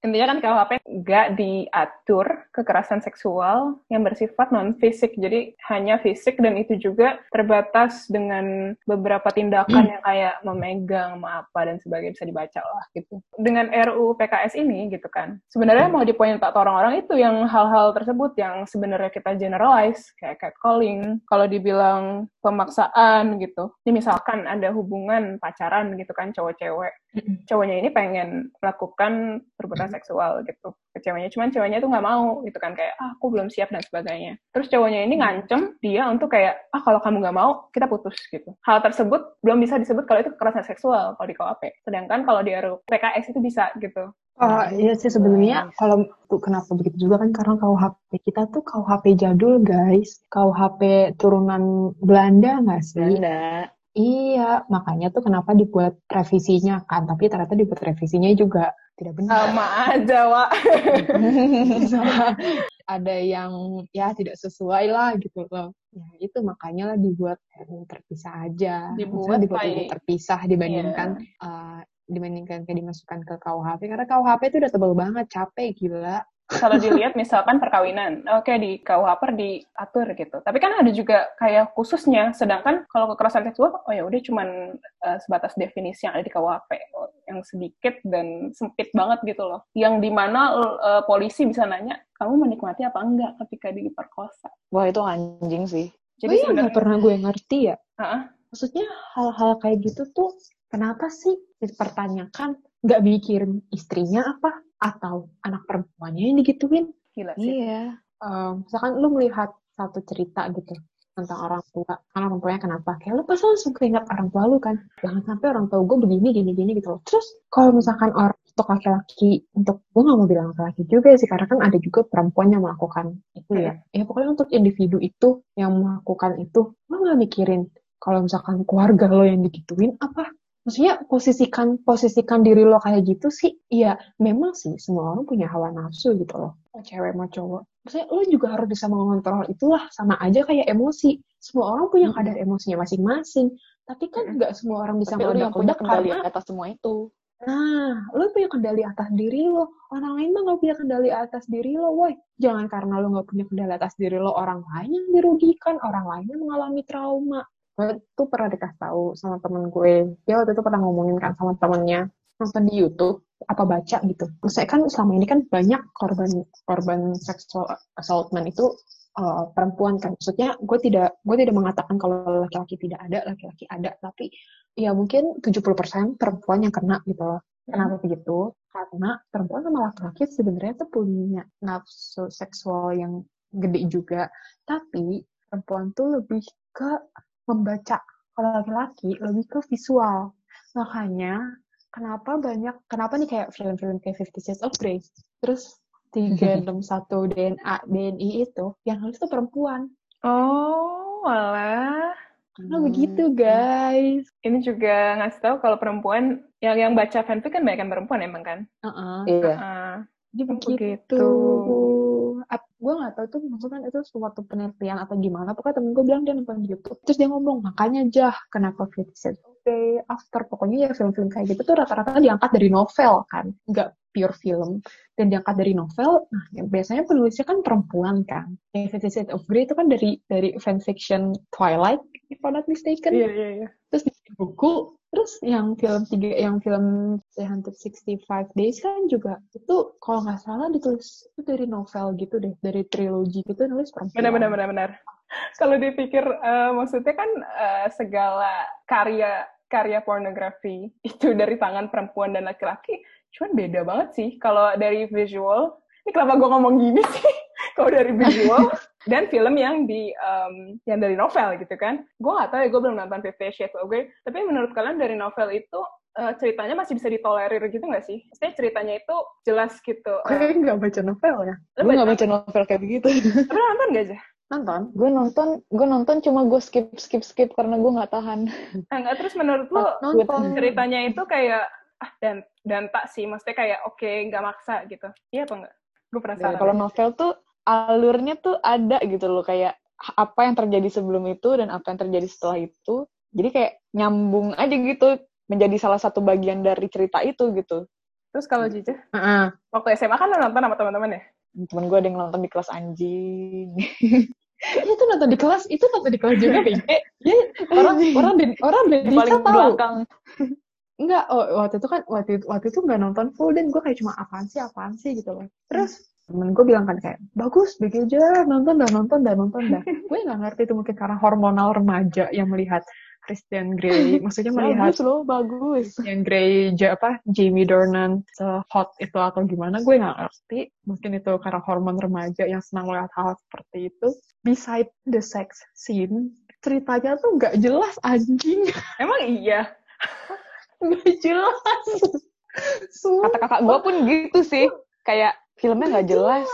Intinya kan KUHP nggak diatur kekerasan seksual yang bersifat non-fisik. Jadi hanya fisik dan itu juga terbatas dengan beberapa tindakan yang kayak memegang, apa, dan sebagainya bisa dibaca lah gitu. Dengan RUU PKS ini gitu kan, sebenarnya mau dipoin tak orang-orang itu yang hal-hal tersebut yang sebenarnya kita generalize, kayak catcalling, kalau dibilang pemaksaan gitu. Ini misalkan ada hubungan pacaran gitu kan, cowok-cewek. Cowoknya ini pengen melakukan perbuatan seksual gitu ke ceweknya. Cuman ceweknya tuh nggak mau gitu kan kayak ah aku belum siap dan sebagainya. Terus cowoknya ini ngancem dia untuk kayak ah kalau kamu nggak mau kita putus gitu. Hal tersebut belum bisa disebut kalau itu kekerasan seksual kalau di KUHP sedangkan kalau di RUU PKS itu bisa gitu. Oh iya sih sebenarnya kalau kenapa begitu juga kan karena KUHP kita tuh KUHP jadul guys, KUHP turunan Belanda nggak sih? Belanda. Iya, makanya tuh kenapa dibuat revisinya kan, tapi ternyata dibuat revisinya juga tidak benar. sama aja Wak (laughs) Sama ada yang ya tidak sesuai lah gitu loh. Ya itu makanya lah dibuat terpisah aja. Dibuat Maksudnya dibuat by- terpisah dibandingkan eh, dibandingkan kayak dimasukkan ke KUHP karena KUHP itu udah tebel banget, capek gila. Kalau dilihat misalkan perkawinan, oke di KUHP diatur gitu. Tapi kan ada juga kayak khususnya. Sedangkan kalau kekerasan seksual, oh ya udah cuman eh, sebatas definisi yang ada di KUHP, Oh, yang sedikit dan sempit banget gitu loh. Yang di mana eh, polisi bisa nanya, kamu menikmati apa enggak ketika diperkosa? Wah itu anjing sih. Jadi oh, iya, nggak pernah gue ngerti ya. Heeh. Maksudnya hal-hal kayak gitu tuh kenapa sih dipertanyakan nggak mikirin istrinya apa atau anak perempuannya yang digituin? gila sih. Iya. Eh, misalkan lu melihat satu cerita gitu tentang orang tua, kan orang tuanya kenapa? Kayak lu pasti langsung keinget orang tua lu kan. Jangan sampai orang tua gue begini, gini, gini gitu loh. Terus kalau misalkan orang untuk laki-laki, untuk gue nggak mau bilang laki-laki juga sih, karena kan ada juga perempuan yang melakukan itu ya. Ya pokoknya untuk individu itu yang melakukan itu, lo nggak mikirin kalau misalkan keluarga lo yang digituin apa maksudnya posisikan posisikan diri lo kayak gitu sih iya memang sih semua orang punya hawa nafsu gitu loh mau cewek mau cowok maksudnya lo juga harus bisa mengontrol itulah sama aja kayak emosi semua orang punya Hmm. kadar emosinya masing-masing tapi kan Mm-mm. nggak semua orang bisa Tapi lu yang punya kendali karena atas semua itu. Nah, lo punya kendali atas diri lo. Orang lain mah nggak punya kendali atas diri lo, woi. Jangan karena lo nggak punya kendali atas diri lo, orang lain yang dirugikan, orang lain yang mengalami trauma. Gue tuh pernah dikasih tahu sama temen gue. Dia waktu itu pernah ngomongin kan sama temennya nonton di YouTube apa baca gitu. Maksudnya kan selama ini kan banyak korban korban seksual assaultment itu uh, perempuan kan. Maksudnya gue tidak gue tidak mengatakan kalau laki-laki tidak ada, laki-laki ada, tapi ya mungkin 70% perempuan yang kena gitu loh. Kenapa begitu? Karena perempuan sama laki-laki sebenarnya tuh punya nafsu seksual yang gede juga. Tapi perempuan tuh lebih ke membaca. Kalau laki-laki lebih ke visual. Makanya kenapa banyak, kenapa nih kayak film-film kayak Fifty Shades of Grey, terus 361 DNA, DNI itu, yang nulis tuh perempuan. Oh, malah. Karena Hmm. begitu guys. Ini juga ngasih tahu kalau perempuan yang yang baca fanfic kan banyak kan perempuan emang kan. Heeh. Iya. Ah, Jadi Oh, begitu. begitu. Gue gak tahu tuh maksudnya itu suatu penelitian atau gimana. Pokoknya temen gue bilang dia nonton di YouTube. Terus dia ngomong, makanya jah kenapa Fifty Shades of Grey, After. Pokoknya ya film-film kayak gitu tuh rata-rata diangkat dari novel kan. Nggak pure film. Dan diangkat dari novel, nah yang biasanya penulisnya kan perempuan kan. Yang Fifty Shades of Grey itu kan dari dari fanfiction Twilight, if I'm not mistaken Iya, iya, iya. terus di buku terus yang film tiga yang film 365 Days kan juga itu kalau nggak salah ditulis itu dari novel gitu deh dari trilogi gitu nulis perempuan Benar, benar, benar, benar. Kalau dipikir, eh, maksudnya kan eh, segala karya karya pornografi itu dari tangan perempuan dan laki-laki, cuman beda banget sih. Kalau dari visual, ini kenapa gue ngomong gini sih? (laughs) Kalau dari visual dan film yang di em, yang dari novel gitu kan, gue nggak tahu ya gue belum nonton Fifty Shades of Grey. Tapi menurut kalian dari novel itu eh, ceritanya masih bisa ditolerir gitu nggak sih? Maksudnya ceritanya itu jelas gitu. gue Eh, nggak baca novel ya Gue baca- gak baca novel kayak begitu. (laughs) Tapi nonton gak aja? nonton gue nonton, gue nonton cuma gue skip skip skip karena gue nggak tahan. Nah, nggak terus menurut lo nonton ceritanya itu kayak ah dan dan tak sih. Maksudnya kayak oke nggak maksa gitu. Iya apa enggak gue penasaran. Kalau novel tuh alurnya tuh ada gitu loh. Kayak apa yang terjadi sebelum itu dan apa yang terjadi setelah itu. Jadi kayak nyambung aja gitu menjadi salah satu bagian dari cerita itu gitu. terus kalau Cici Heeh. waktu SMA kan lo nonton sama teman-teman ya? Temen gue ada yang nonton di kelas anjing. Iya, itu nonton di kelas. Itu nonton di kelas juga kayak (laughs) ya, orang orang di, orang di tahu. belakang. Enggak, oh, waktu itu kan waktu itu, waktu itu nggak nonton full dan gue kayak cuma apaan sih apaan sih gitu loh. Terus temen gue bilang kan kayak bagus BG aja nonton dah nonton dah nonton dah. (laughs) gue nggak ngerti itu mungkin karena hormonal remaja yang melihat Christian Grey, (laughs) maksudnya melihat Bagus loh, bagus. Christian Grey apa Jamie Dornan hot itu atau gimana gue nggak ngerti. Mungkin itu karena hormon remaja yang senang melihat hal seperti itu. Beside the sex scene, ceritanya tuh nggak jelas anjing. emang iya (laughs) Nggak jelas. Sumpah. Kata kakak gue pun gitu sih. Kayak filmnya nggak jelas.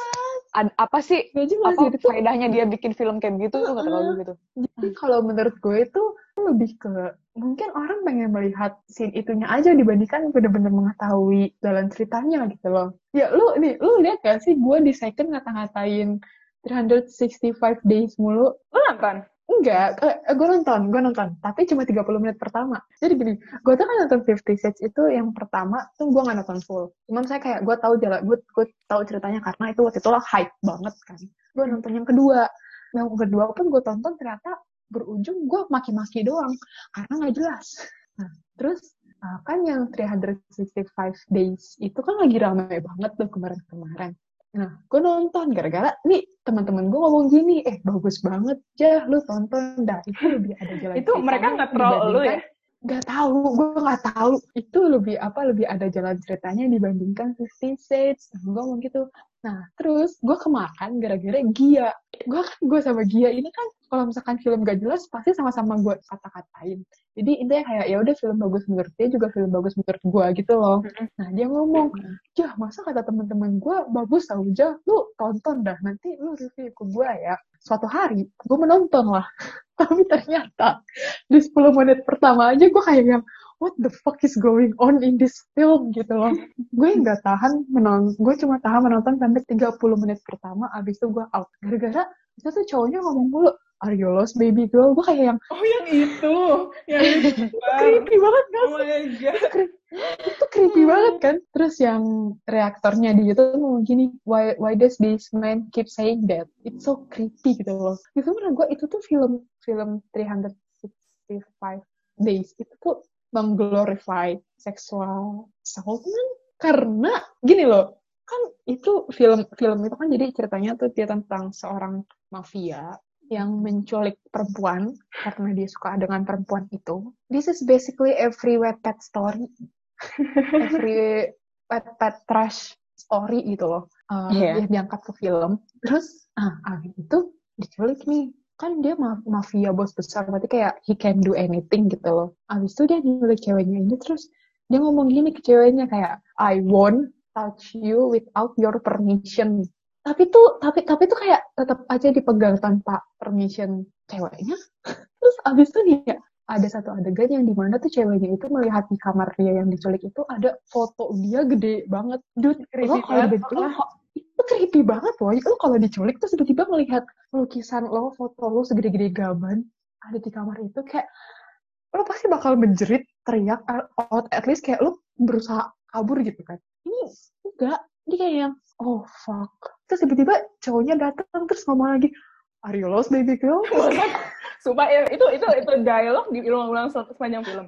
Ad- apa sih Nggak jelas apa tuh faedahnya dia bikin film kayak begitu tuh kata gue gitu. Jadi kalau menurut gue itu lebih ke mungkin orang pengen melihat scene itunya aja dibandingkan benar-benar mengetahui jalan ceritanya gitu loh. Ya lu nih, lu lihat gak sih gue di second ngata-ngatain 365 days mulu? lo nonton Enggak, eh, gue nonton, gue nonton. Tapi cuma 30 menit pertama. Jadi gini, gue tuh kan nonton Fifty Shades itu yang pertama tuh gue gak nonton full. Cuman saya kayak gue tahu jalan, gue gue tahu ceritanya karena itu waktu itu lah hype banget kan. Gue nonton yang kedua. Yang kedua pun gue tonton ternyata berujung gue maki-maki doang karena nggak jelas. Nah, terus uh, kan yang 365 days itu kan lagi ramai banget tuh kemarin-kemarin. Nah, gue nonton gara-gara nih teman-teman gue ngomong gini, eh bagus banget, jah lu tonton dah. Itu lebih ada jalan itu mereka nggak troll lu ya Gak tahu, gue gak tahu. Itu lebih apa? Lebih ada jalan ceritanya dibandingkan Fifty Shades. Gue ngomong gitu. Nah, terus gue kemakan gara-gara Gia. Gue kan gue sama Gia ini kan kalau misalkan film gak jelas pasti sama-sama gue kata-katain. Jadi intinya kayak ya udah film bagus menurut dia juga film bagus menurut gue gitu loh. Nah dia ngomong, Jah masa kata teman-teman gue bagus tau Jah, lu tonton dah nanti lu review ke gue ya. Suatu hari gue menonton lah. (laughs) Tapi ternyata di 10 menit pertama aja gue kayak yang what the fuck is going on in this film gitu loh. gue nggak tahan menonton, gue cuma tahan menonton sampai 30 menit pertama, abis itu gue out. Gara-gara itu tuh cowoknya ngomong mulu, are you lost baby girl? Gue kayak yang, Oh yang itu, yang (laughs) itu. creepy banget gak Oh my god. itu creepy banget kan terus yang reaktornya di itu ngomong gini why why does this man keep saying that it's so creepy gitu loh itu menurut gue itu tuh film film 365 days itu tuh mengglorify sexual assaultment karena gini loh kan itu film film itu kan jadi ceritanya tuh dia tentang seorang mafia yang menculik perempuan karena dia suka dengan perempuan itu. This is basically every Wattpad story, (laughs) every Wattpad trash story gitu loh. Uh, Iya. Dia diangkat ke film. Terus, ah, abis itu diculik nih. Kan dia ma- mafia bos besar, berarti kayak he can do anything gitu loh. Abis itu dia nyulik ceweknya ini, terus dia ngomong gini ke ceweknya kayak, I won't touch you without your permission tapi tuh tapi tapi tuh kayak tetap aja dipegang tanpa permission ceweknya (laughs) terus abis itu ya ada satu adegan yang di mana tuh ceweknya itu melihat di kamar dia yang diculik itu ada foto dia gede banget dude lo kalau banget. di- lo kok- itu creepy banget loh lo kalau diculik terus tiba-tiba melihat lukisan lo foto lo segede-gede gaban ada di kamar itu kayak lo pasti bakal menjerit teriak out at least kayak lo berusaha kabur gitu kan. Ini enggak. Dia kayak yang oh fuck. Terus tiba-tiba cowoknya datang terus ngomong lagi are you lost baby girl? (laughs) Sumpah itu itu itu dialog diulang-ulang se- sepanjang film.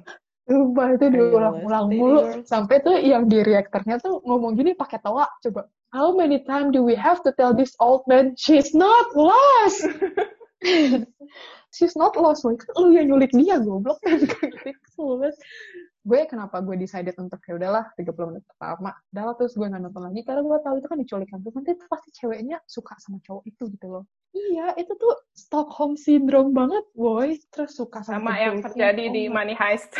Sumpah itu diulang-ulang mulu. Sampai tuh yang di reaktornya tuh ngomong gini pakai tawa. Coba how many time do we have to tell this old man she's not lost? (laughs) She's not lost loh kan lu yang nyulik dia goblok. Kan gitu gue kenapa gue decided untuk ya udahlah 30 menit pertama. Udah terus gue nggak nonton lagi. Karena gue tahu itu kan diculik kan terus nanti itu pasti ceweknya suka sama cowok itu gitu loh. Iya itu tuh Stockholm syndrome banget boy. Terus suka sama, Sama yang terjadi Oh di Money Heist.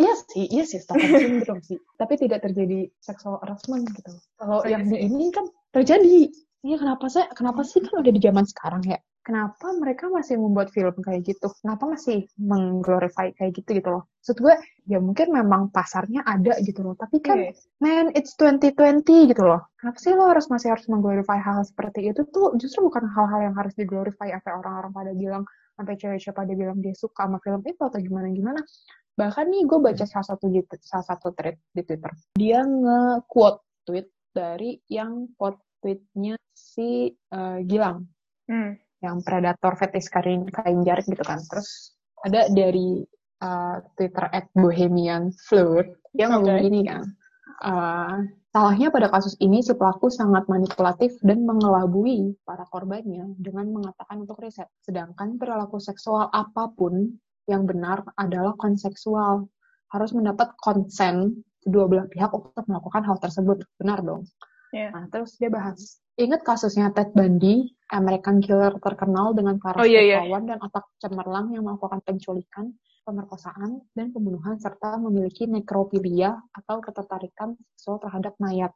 Iya sih, iya sih Stockholm (laughs) syndrome sih. Tapi tidak terjadi sexual harassment gitu. Kalau yang di ini kan terjadi. Iya kenapa sih? Kenapa sih kan udah di zaman sekarang ya? Kenapa mereka masih membuat film kayak gitu? Kenapa masih mengglorify kayak gitu gitu loh? Maksud gue, ya mungkin memang pasarnya ada gitu loh. Tapi kan, Iya. man, it's 2020 gitu loh. Kenapa sih lo harus masih harus mengglorify hal seperti itu tuh justru bukan hal-hal yang harus diglorify apa orang-orang pada bilang sampai cewek-cewek pada bilang dia suka sama film itu atau gimana-gimana bahkan nih gue baca salah satu di salah satu thread di Twitter. Dia nge-quote tweet dari yang quote tweetnya si eh, Gilang. Hmm. yang predator fetish kain kain jarik gitu kan. Terus ada dari eh, Twitter at Bohemian Flirt dia ngomong gini kan. Eh, salahnya pada kasus ini si pelaku sangat manipulatif dan mengelabui para korbannya dengan mengatakan untuk riset. Sedangkan perilaku seksual apa pun yang benar adalah konseksual harus mendapat konsen kedua belah pihak untuk melakukan hal tersebut benar dong Iya. Nah, terus dia bahas. Ingat kasusnya Ted Bundy, American killer terkenal dengan paras Oh, iya, iya. pahlawan dan otak cemerlang yang melakukan penculikan, pemerkosaan, dan pembunuhan serta memiliki nekrofilia atau ketertarikan seksual terhadap mayat.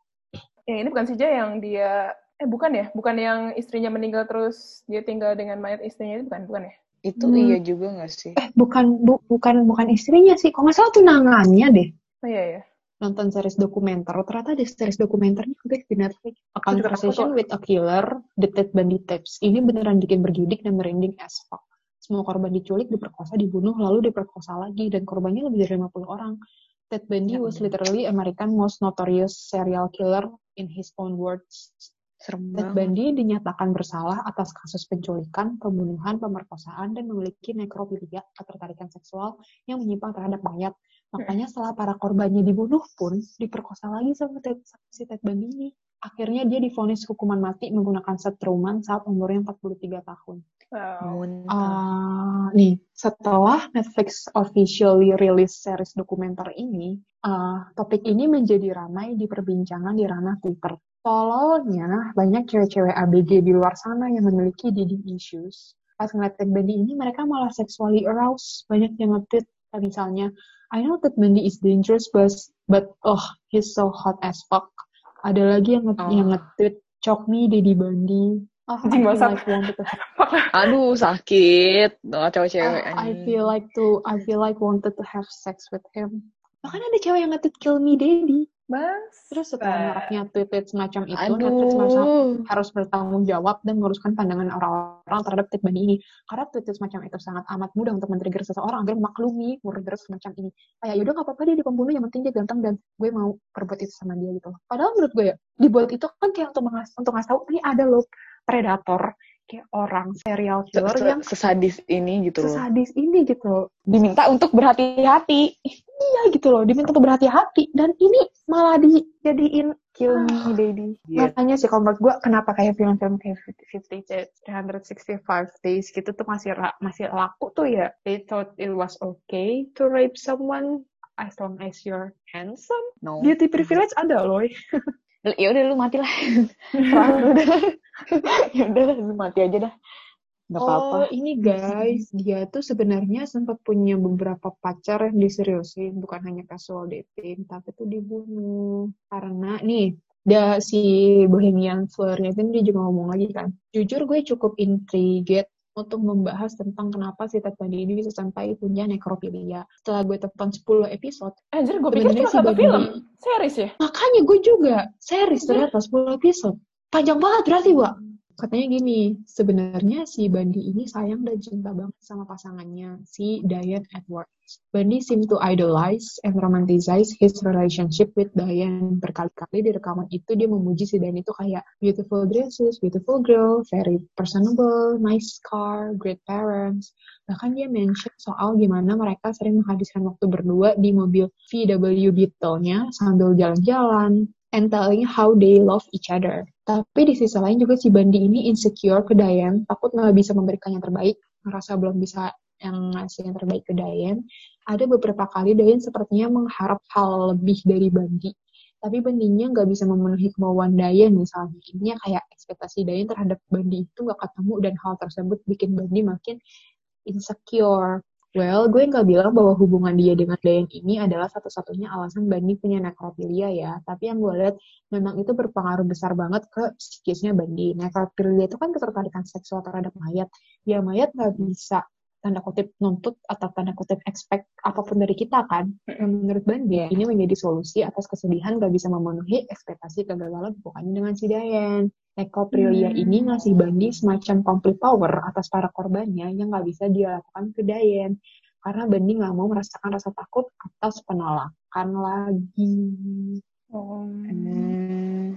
Ya ini bukan saja yang dia eh bukan ya, bukan yang istrinya meninggal terus dia tinggal dengan mayat istrinya itu bukan, bukan ya? Itu Hmm. iya juga gak sih? Eh, bukan bu- bukan bukan istrinya sih. Kok nggak salah tunangannya deh. Oh iya ya. Nonton series dokumenter. Ternyata ada series dokumenternya guys di Netflix. A Conversation with a Killer, The Ted Bundy Tapes. Ini beneran bikin bergidik dan merinding as fuck. Semua korban diculik, diperkosa, dibunuh, lalu diperkosa lagi. Dan korbannya lebih dari 50 orang. Ted Bundy Ya was literally American most notorious serial killer in his own words. Serem Ted. Bundy dinyatakan bersalah atas kasus penculikan, pembunuhan, pemerkosaan, dan memiliki nekrofilia, ketertarikan seksual yang menyimpang terhadap mayat. Makanya setelah para korbannya dibunuh pun, diperkosa lagi sama, Ted, si Ted Bundy ini. Akhirnya dia divonis hukuman mati menggunakan setruman saat umurnya 43 tahun. Wow. Ah, nih, setelah Netflix officially release series dokumenter ini, ah, topik ini menjadi ramai di perbincangan di ranah Twitter. Tololnya, banyak cewek-cewek ABG di luar sana yang memiliki dating issues. Pas ngeliat Ted Bundy ini, mereka malah sexually aroused. Banyak yang nge-tweet, kayak misalnya, I know Ted Bundy is dangerous, but, but oh, he's so hot as fuck. Ada lagi yang, nge- Oh. yang nge-tweet, choke me, Daddy Bundy. Oh, I feel like wanted to have (laughs) Aduh, sakit. Oh, cowok cewek I, feel like to I feel like wanted to have sex with him. bahkan ada cewek yang nge-tweet kill me daddy Mas. terus setelah maraknya tweet semacam itu Aduh. Netflix merasa harus bertanggung jawab dan meluruskan pandangan orang-orang terhadap tweet Bandi ini. Karena tweet semacam itu sangat amat mudah untuk men-trigger seseorang agar memaklumi murder semacam ini. Kayak yaudah gak apa-apa dia di pembunuh, yang penting dia ganteng dan gue mau perbuat itu sama dia gitu. Padahal menurut gue ya, dibuat itu kan kayak untuk mengas untuk ngasih tahu ini ada loh predator kayak orang serial Se- killer se- yang sesadis ini gitu loh. sesadis ini gitu. Diminta untuk berhati-hati. Iya gitu loh, diminta untuk berhati-hati dan ini malah dijadiin Kill me, daddy. Makanya sih kalau menurut gue kenapa kayak film-film kayak 50 Days, 365 Days gitu tuh masih masih laku tuh ya. They thought it was okay to rape someone as long as you're handsome. No. Beauty privilege ada loh. (laughs) Ya udah lu mati lah. (laughs) Udah. (laughs) ya udah lu mati aja dah. Gak apa-apa. Oh ini guys, dia tuh sebenarnya sempat punya beberapa pacar yang diseriusin, bukan hanya casual dating, tapi tuh dibunuh. Karena nih, da si Bohemian Fleur-nya itu dia juga ngomong lagi kan. Jujur gue cukup intrigued untuk membahas tentang kenapa si Ted Bundy ini bisa sampai punya nekrofilia. Setelah gue tonton 10 episode, Anjir, gue pikir cuma satu film. Series ya? Makanya gue juga series ternyata 10 episode. Panjang banget berarti, Wak. Katanya gini, sebenarnya si Bandi ini sayang dan cinta banget sama pasangannya, si Diane Edwards. Bandi seem to idolize and romanticize his relationship with Diane. Berkali-kali di rekaman itu dia memuji si Diane itu kayak beautiful dresses, beautiful girl, very personable, nice car, great parents. Bahkan dia mention soal gimana mereka sering menghabiskan waktu berdua di mobil VW Beetle-nya sambil jalan-jalan and telling how they love each other. Tapi di sisi lain juga si Bandi ini insecure ke Diane, takut nggak bisa memberikan yang terbaik, ngerasa belum bisa yang ngasih yang terbaik ke Diane. Ada beberapa kali Diane sepertinya mengharap hal lebih dari Bandi. Tapi Bandinya nggak bisa memenuhi kemauan Diane misalnya. Intinya kayak ekspektasi Diane terhadap Bandi itu nggak ketemu dan hal tersebut bikin Bandi makin insecure. Well, gue nggak bilang bahwa hubungan dia dengan Dayan ini adalah satu-satunya alasan Bandi punya nekrofilia ya. Tapi yang gue lihat memang itu berpengaruh besar banget ke psikisnya Bandi. Nekrofilia itu kan ketertarikan seksual terhadap mayat. Ya mayat nggak bisa tanda kutip nuntut atau tanda kutip expect apa pun dari kita kan. Menurut Bandi Iya. ini menjadi solusi atas kesedihan gak bisa memenuhi ekspektasi kegagalan hubungannya dengan si Dayan. Nekrofilia Hmm. ini ngasih Bandi semacam complete power atas para korbannya yang nggak bisa dia lakukan ke Dayan. Karena Bandi nggak mau merasakan rasa takut atas penolakan lagi. Oh. Hmm.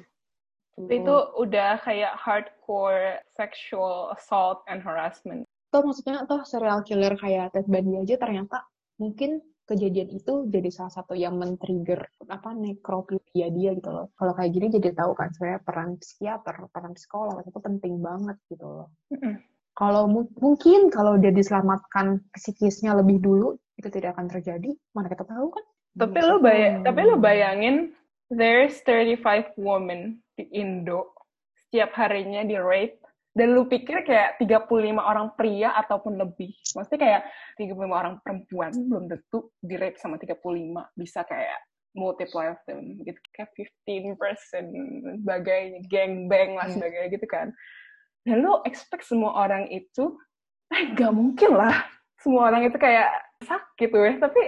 Itu udah kayak hardcore sexual assault and harassment. Tuh maksudnya tuh serial killer kayak Ted Bundy aja ternyata mungkin kejadian itu jadi salah satu yang men-trigger apa nekrofilia dia gitu loh. Kalau kayak gini jadi tahu kan sebenarnya peran psikiater, peran psikolog itu penting banget gitu loh. Kalau mu- mungkin kalau dia diselamatkan psikisnya lebih dulu itu tidak akan terjadi. Mana kita tahu kan? Tapi lo bay tapi lo bayangin there's 35 women di Indo setiap harinya di rape dan lu pikir kayak 35 orang pria ataupun lebih. Maksudnya kayak 35 orang perempuan belum tentu di rape sama 35 bisa kayak multiply of them gitu. Kayak 15 person sebagainya gangbang lah Hmm. sebagainya gitu kan. Dan lu expect semua orang itu eh gak mungkin lah. Semua orang itu kayak sakit ya tapi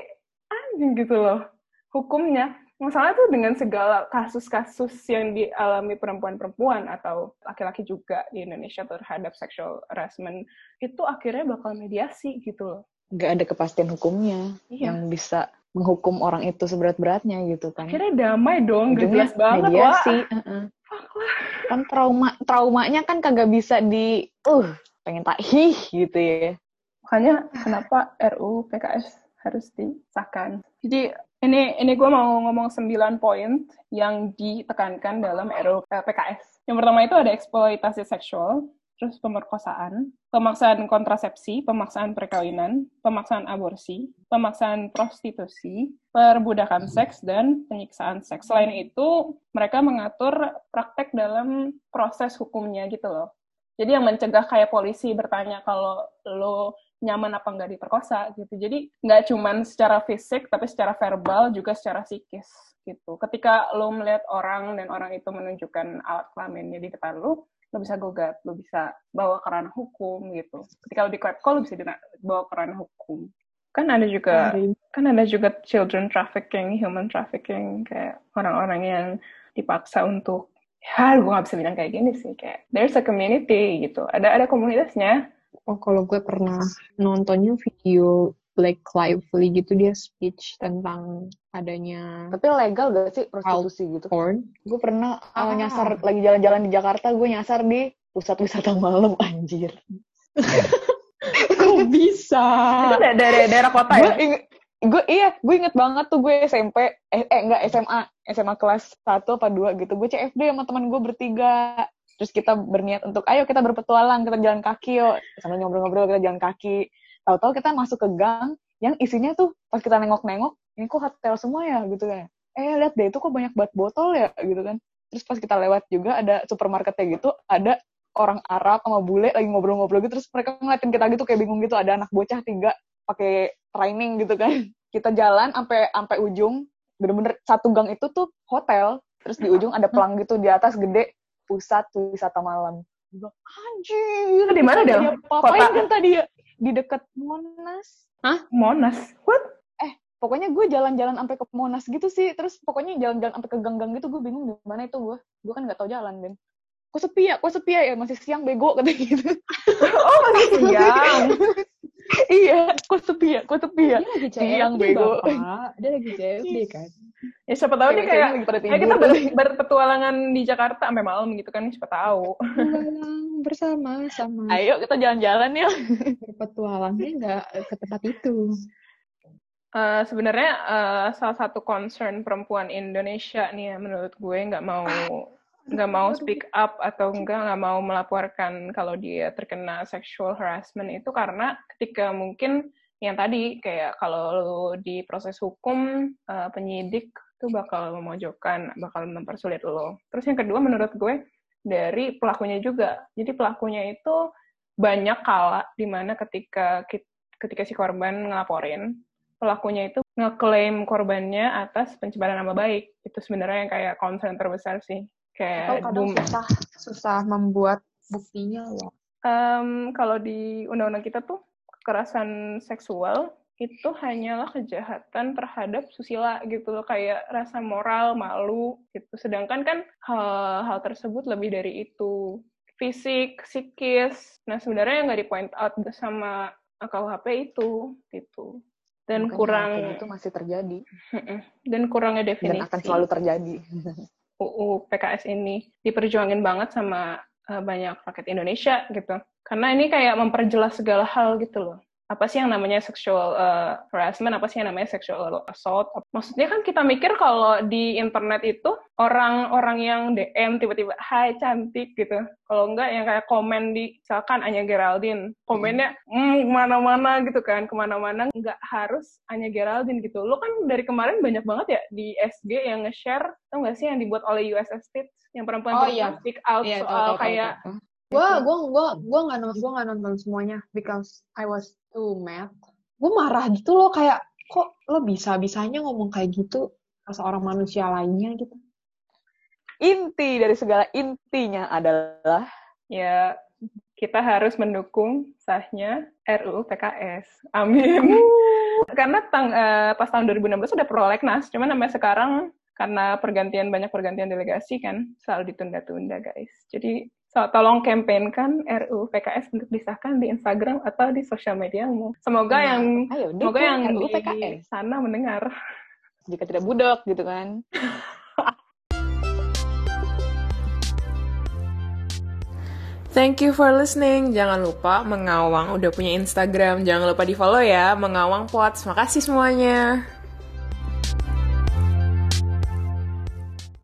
anjing gitu loh. Hukumnya masalah tuh dengan segala kasus-kasus yang dialami perempuan-perempuan atau laki-laki juga di Indonesia terhadap sexual harassment itu akhirnya bakal mediasi gitu loh Gak ada kepastian hukumnya Iya. yang bisa menghukum orang itu seberat-beratnya gitu kan. akhirnya damai dong gak jelas banget mediasi. wah. Fuck lah. Kan trauma traumanya kan kagak bisa di uh pengen tak hih gitu ya. makanya kenapa RUU PKS harus disahkan jadi ini ini gue mau ngomong 9 poin yang ditekankan dalam RUU PKS yang pertama itu ada eksploitasi seksual terus pemerkosaan, pemaksaan kontrasepsi, pemaksaan perkawinan, pemaksaan aborsi, pemaksaan prostitusi, perbudakan seks, dan penyiksaan seks. Selain itu, mereka mengatur praktek dalam proses hukumnya gitu loh. Jadi yang mencegah kayak polisi bertanya kalau lo nyaman apa nggak diperkosa gitu. Jadi nggak cuman secara fisik, tapi secara verbal juga secara psikis gitu. Ketika lo melihat orang dan orang itu menunjukkan alat kelaminnya di depan lo, lo bisa gugat, lo bisa bawa ke ranah hukum gitu. Ketika lo di call, lo bisa dibawa ke ranah hukum. kan ada juga Hari. kan ada juga children trafficking, human trafficking, kayak orang-orang yang dipaksa untuk ya gue gak bisa bilang kayak gini sih kayak there's a community gitu ada ada komunitasnya Oh, kalau gue pernah nontonnya video Blake Lively gitu dia speech tentang adanya Tapi legal gak sih prostitusi gitu? porn. Gue pernah Ah. nyasar lagi jalan-jalan di Jakarta, gue nyasar di pusat wisata malam anjir. (laughs) Kok bisa? itu da- dari daerah kota ya gue iya, gue inget banget tuh gue SMP, eh, eh enggak SMA, SMA kelas 1 apa 2 gitu. Gue CFD sama teman gue bertiga. Terus kita berniat untuk, ayo kita berpetualang, kita jalan kaki yuk. Sambil ngobrol-ngobrol kita jalan kaki. Tahu-tahu kita masuk ke gang yang isinya tuh pas kita nengok-nengok, ini kok hotel semua ya? Gitu kan. Eh lihat deh itu kok banyak banget botol ya? Gitu kan. Terus pas kita lewat juga ada supermarketnya gitu, ada orang Arab sama bule lagi ngobrol-ngobrol gitu. Terus mereka ngeliatin kita gitu kayak bingung gitu. Ada anak bocah tiga pakai training gitu kan. (laughs) Kita jalan sampai sampai ujung. Bener-bener satu gang itu tuh hotel. Terus di ujung ada pelang gitu di atas gede pusat wisata malam. Bilang, anjir Itu di mana? Papain Kota? kan tadi ya? Di dekat Monas. Monas? What? Pokoknya gue jalan-jalan sampai ke Monas gitu sih. Terus pokoknya jalan-jalan sampai ke gang-gang gitu gue bingung di mana itu gue gue kan nggak tahu jalan Ben kok sepi ya? Kok sepi ya, ya masih siang bego kata gitu. (laughs) Oh masih siang (laughs) (laughs) iya kok sepi ya kok sepi ya Dia lagi Siang, CFD, bego. Bapak. Dia lagi CFD kan. ya siapa tahu nih Cewek-ceweknya kayak lagi pada kayak kita ber- berpetualangan di Jakarta sampai malam gitu kan siapa tahu Berpetualang bersama sama. ayo kita jalan-jalan ya (laughs) Berpetualangnya nggak ke tempat itu. Eh, sebenarnya eh, salah satu concern perempuan Indonesia nih ya menurut gue nggak mau nggak mau speak up atau enggak nggak mau melaporkan kalau dia terkena sexual harassment itu karena ketika mungkin yang tadi kayak kalau lu di proses hukum eh, penyidik tuh bakal memojokkan bakal mempersulit lo. Terus yang kedua menurut gue dari pelakunya juga. Jadi pelakunya itu banyak kala di mana ketika ketika si korban ngelaporin pelakunya itu ngeklaim korbannya atas pencemaran nama baik. Itu sebenarnya yang kayak concern terbesar sih Atau kayak kadang doom susah susah membuat buktinya loh. Em, kalau di undang-undang kita tuh kekerasan seksual itu hanyalah kejahatan terhadap susila gitu loh. Kayak rasa moral malu gitu. Sedangkan kan hal hal tersebut lebih dari itu. Fisik psikis. Nah sebenarnya yang nggak di point out sama KUHP itu gitu. Dan Makanya kurang gitu masih terjadi. Dan kurangnya dan definisi. akan selalu terjadi (laughs) UU PKS ini diperjuangin banget sama uh, banyak rakyat Indonesia gitu. Karena ini kayak memperjelas segala hal gitu loh. Apa sih yang namanya sexual uh, harassment, apa sih yang namanya sexual assault. Maksudnya kan kita mikir kalau di internet itu orang-orang yang DM tiba-tiba, hai cantik gitu. Kalau enggak yang kayak komen di, misalkan Anya Geraldine, komennya, hmm, ke mana-mana gitu kan, ke mana-mana. Nggak harus Anya Geraldine gitu. Lo kan dari kemarin banyak banget ya di SG yang nge-share, tau nggak sih yang dibuat oleh USS Kids, yang perempuan Oh, iya. speak out Iya, soal tahu, tahu, kayak tahu. Gua gua gua gua nggak nonton gua nggak nonton semuanya because I was too mad. Gue marah gitu loh kayak kok lo bisa bisanya ngomong kayak gitu ke seorang manusia lainnya gitu. inti dari segala intinya adalah ya kita harus mendukung sahnya RUU PKS. Amin. Karena tang, eh, pas tahun 2016 udah prolegnas, cuman sampai sekarang karena pergantian banyak pergantian delegasi kan selalu ditunda-tunda guys. Jadi so, tolong campaignkan RUU PKS untuk disahkan di Instagram atau di sosial mediamu. Semoga Nah, yang ayo semoga yang RUU di PKS sana mendengar. jika tidak budak gitu kan (laughs) Thank you for listening. Jangan lupa Mengawang udah punya Instagram. Jangan lupa di follow ya. Mengawang Pots. Makasih semuanya.